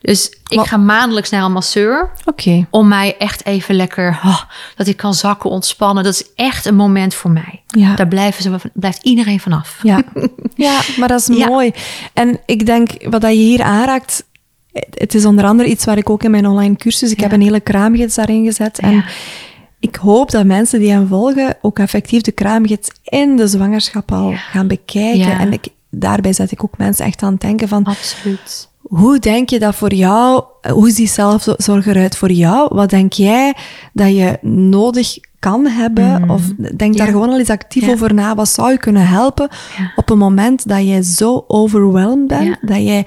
Dus ik Wat- ga maandelijks naar een masseur Oké. om mij echt even lekker, oh, dat ik kan zakken, ontspannen. Dat is echt een moment voor mij. Ja. Daar blijven ze, blijft iedereen vanaf. Ja. [laughs] ja, maar dat is mooi. En ik denk, wat dat je hier aanraakt, het is onder andere iets waar ik ook in mijn online cursus, ik heb een hele kraamgids daarin gezet. En. Ik hoop dat mensen die hen volgen ook effectief de kraamgids in de zwangerschap al gaan bekijken. Ja. En ik, daarbij zet ik ook mensen echt aan het denken van, Absoluut. hoe denk je dat voor jou, hoe ziet zelfzorg eruit voor jou? Wat denk jij dat je nodig kan hebben? Of denk daar Ja. gewoon al eens actief over na. Wat zou je kunnen helpen op een moment dat jij zo overwhelmed bent, dat jij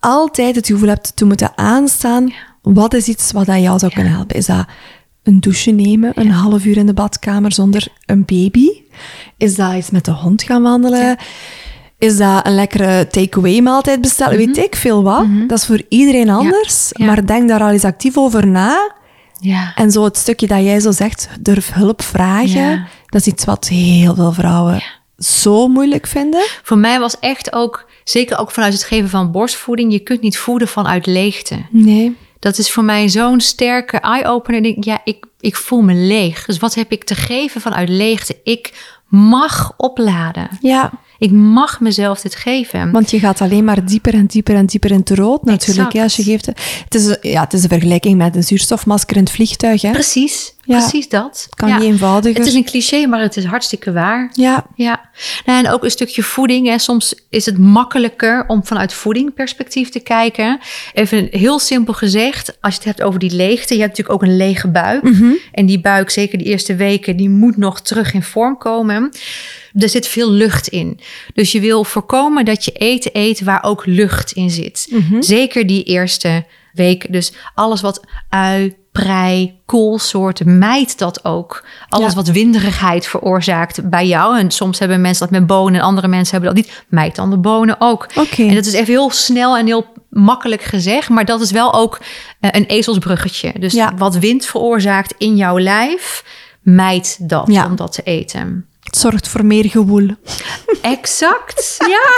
altijd het gevoel hebt te moeten aanstaan. Wat is iets wat dat jou zou kunnen helpen? Is dat een douche nemen, een half uur in de badkamer zonder een baby? Is dat iets met de hond gaan wandelen? Is dat een lekkere takeaway maaltijd bestellen? Weet ik veel wat. Dat is voor iedereen anders. Mhm. Ja. Maar denk daar al eens actief over na. Ja. En zo het stukje dat jij zo zegt, durf hulp vragen. Dat is iets wat heel veel vrouwen zo moeilijk vinden. Voor mij was echt ook, zeker ook vanuit het geven van borstvoeding, je kunt niet voeden vanuit leegte. Nee. Dat is voor mij zo'n sterke eye-opener. Ik Ja, ik, ik voel me leeg. Dus wat heb ik te geven vanuit leegte? Ik mag opladen. Ja, Ik mag mezelf dit geven. want je gaat alleen maar dieper en dieper en dieper in het rood natuurlijk. Als je geeft, het, is, ja, het is een vergelijking met een zuurstofmasker in het vliegtuig. Hè. Precies, Ja. precies dat. Kan Ja. niet eenvoudiger. Het is een cliché, maar het is hartstikke waar. Ja, Ja, nou, en ook een stukje voeding. Hè. Soms is het makkelijker om vanuit voedingperspectief te kijken. Even heel simpel gezegd, als je het hebt over die leegte. Je hebt natuurlijk ook een lege buik. En die buik, zeker de eerste weken, die moet nog terug in vorm komen. Er zit veel lucht in. Dus je wil voorkomen dat je eten eet waar ook lucht in zit. Zeker die eerste week. Dus alles wat ui, prei, koolsoorten, mijt dat ook. Alles Ja. wat winderigheid veroorzaakt bij jou. En soms hebben mensen dat met bonen en andere mensen hebben dat niet. Mijt dan de bonen ook. En dat is even heel snel en heel makkelijk gezegd. Maar dat is wel ook eh, een ezelsbruggetje. Dus Ja. wat wind veroorzaakt in jouw lijf, mijt dat Ja. om dat te eten. het zorgt voor meer gewoel. Exact, [laughs] ja.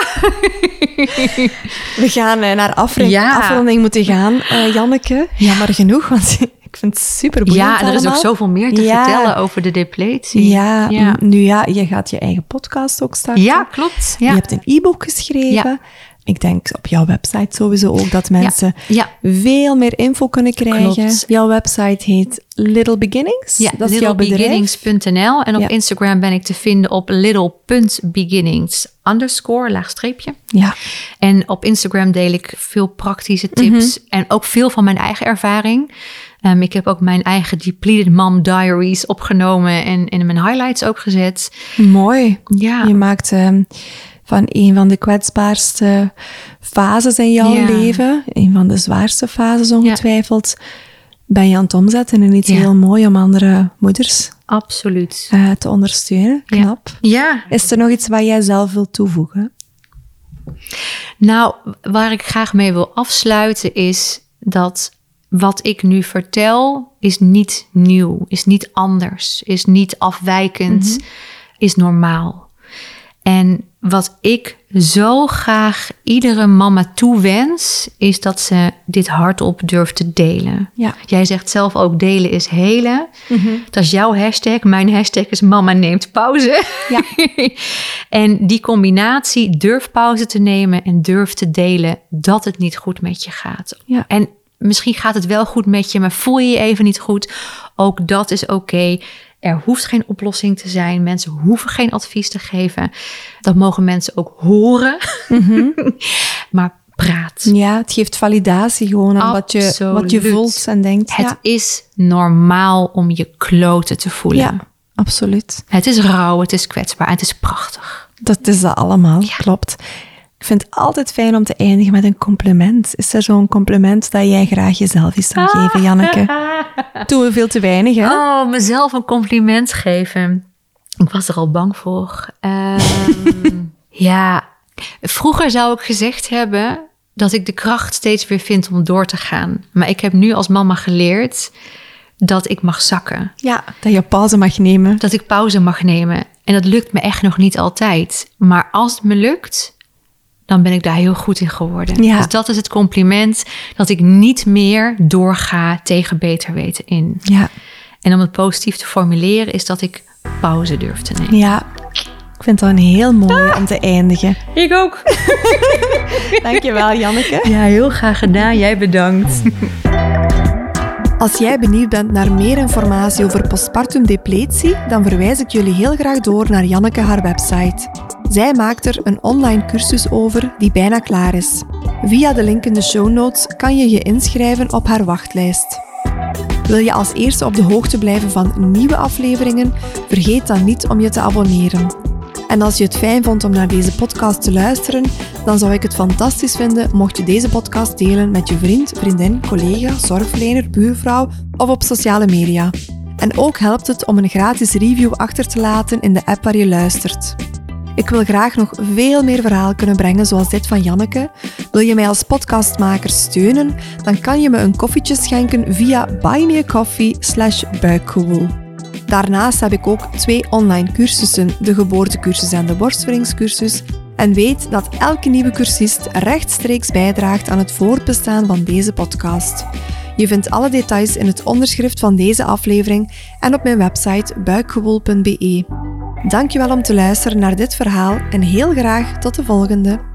We gaan eh, naar afre- Ja. afronding moeten gaan, eh, Janneke. Jammer genoeg, want ik vind het super boeiend Ja, er is ook zoveel meer te Ja. vertellen over de depletie. Ja, nu ja, je gaat je eigen podcast ook starten. Ja, klopt. Ja. Je hebt een e-book geschreven. Ik denk op jouw website sowieso ook dat mensen veel meer info kunnen krijgen. Klopt. Jouw website heet Little Beginnings. Ja, dat is jouw bedrijf. littlebeginnings.nl. En op. Instagram ben ik te vinden op little.beginnings underscore, laagstreepje. Ja, En op Instagram deel ik veel praktische tips Mhm. en ook veel van mijn eigen ervaring. Ehm, ik heb ook mijn eigen Depleted Mom Diaries opgenomen en in mijn highlights ook gezet. mooi. Ja, Je maakt ehm, van een van de kwetsbaarste fases in jouw Ja. leven, een van de zwaarste fases ongetwijfeld, ben je aan het omzetten in iets Ja. heel mooi om andere moeders absoluut. eh, te ondersteunen. Ja. Knap. Ja, Is er nog iets wat jij zelf wilt toevoegen? Nou, waar ik graag mee wil afsluiten is dat wat ik nu vertel is niet nieuw, is niet anders, is niet afwijkend, is normaal. En wat ik zo graag iedere mama toewens, is dat ze dit hardop durft te delen. Ja. Jij zegt zelf ook delen is helen. Dat is jouw hashtag. Mijn hashtag is mama neemt pauze. Ja. [laughs] en die combinatie, durf pauze te nemen en durf te delen dat het niet goed met je gaat. Ja. En misschien gaat het wel goed met je, maar voel je je even niet goed. Ook dat is oké. Er hoeft geen oplossing te zijn. Mensen hoeven geen advies te geven. Dat mogen mensen ook horen. [laughs] maar praat. Ja, het geeft validatie gewoon aan wat je, wat je voelt en denkt. Het ja. is normaal om je kloten te voelen. ja, absoluut. Het is rauw, het is kwetsbaar en het is prachtig. Dat is dat allemaal, klopt. Ik vind het altijd fijn om te eindigen met een compliment. Is er zo'n compliment dat jij graag jezelf eens zou geven, Janneke? [laughs] Doen we veel te weinig, hè? Oh, mezelf een compliment geven. Ik was er al bang voor. Ehm, [laughs] ja, vroeger zou ik gezegd hebben dat ik de kracht steeds weer vind om door te gaan. Maar ik heb nu als mama geleerd dat ik mag zakken. Ja, dat je pauze mag nemen. Dat ik pauze mag nemen. En dat lukt me echt nog niet altijd. Maar als het me lukt, dan ben ik daar heel goed in geworden. Ja. Dus dat is het compliment dat ik niet meer doorga tegen beter weten in. Ja, En om het positief te formuleren is dat ik pauze durf te nemen. ja. Ik vind dat een heel mooi om te eindigen. Ik ook. [laughs] Dankjewel, Janneke. Ja, heel graag gedaan. Jij bedankt. Als jij benieuwd bent naar meer informatie over postpartum depletie, dan verwijs ik jullie heel graag door naar Janneke haar website. Zij maakt er een online cursus over die bijna klaar is. Via de link in de show notes kan je je inschrijven op haar wachtlijst. Wil je als eerste op de hoogte blijven van nieuwe afleveringen? Vergeet dan niet om je te abonneren. En als je het fijn vond om naar deze podcast te luisteren, dan zou ik het fantastisch vinden mocht je deze podcast delen met je vriend, vriendin, collega, zorgverlener, buurvrouw of op sociale media. En ook helpt het om een gratis review achter te laten in de app waar je luistert. Ik wil graag nog veel meer verhaal kunnen brengen zoals dit van Janneke. Wil je mij als podcastmaker steunen? Dan kan je me een koffietje schenken via buymeacoffee slash. Daarnaast heb ik ook twee online cursussen, de geboortecursus en de borstvoedingscursus. En weet dat elke nieuwe cursist rechtstreeks bijdraagt aan het voortbestaan van deze podcast. Je vindt alle details in het onderschrift van deze aflevering en op mijn website buikgewoel.be. Dankjewel om te luisteren naar dit verhaal en heel graag tot de volgende.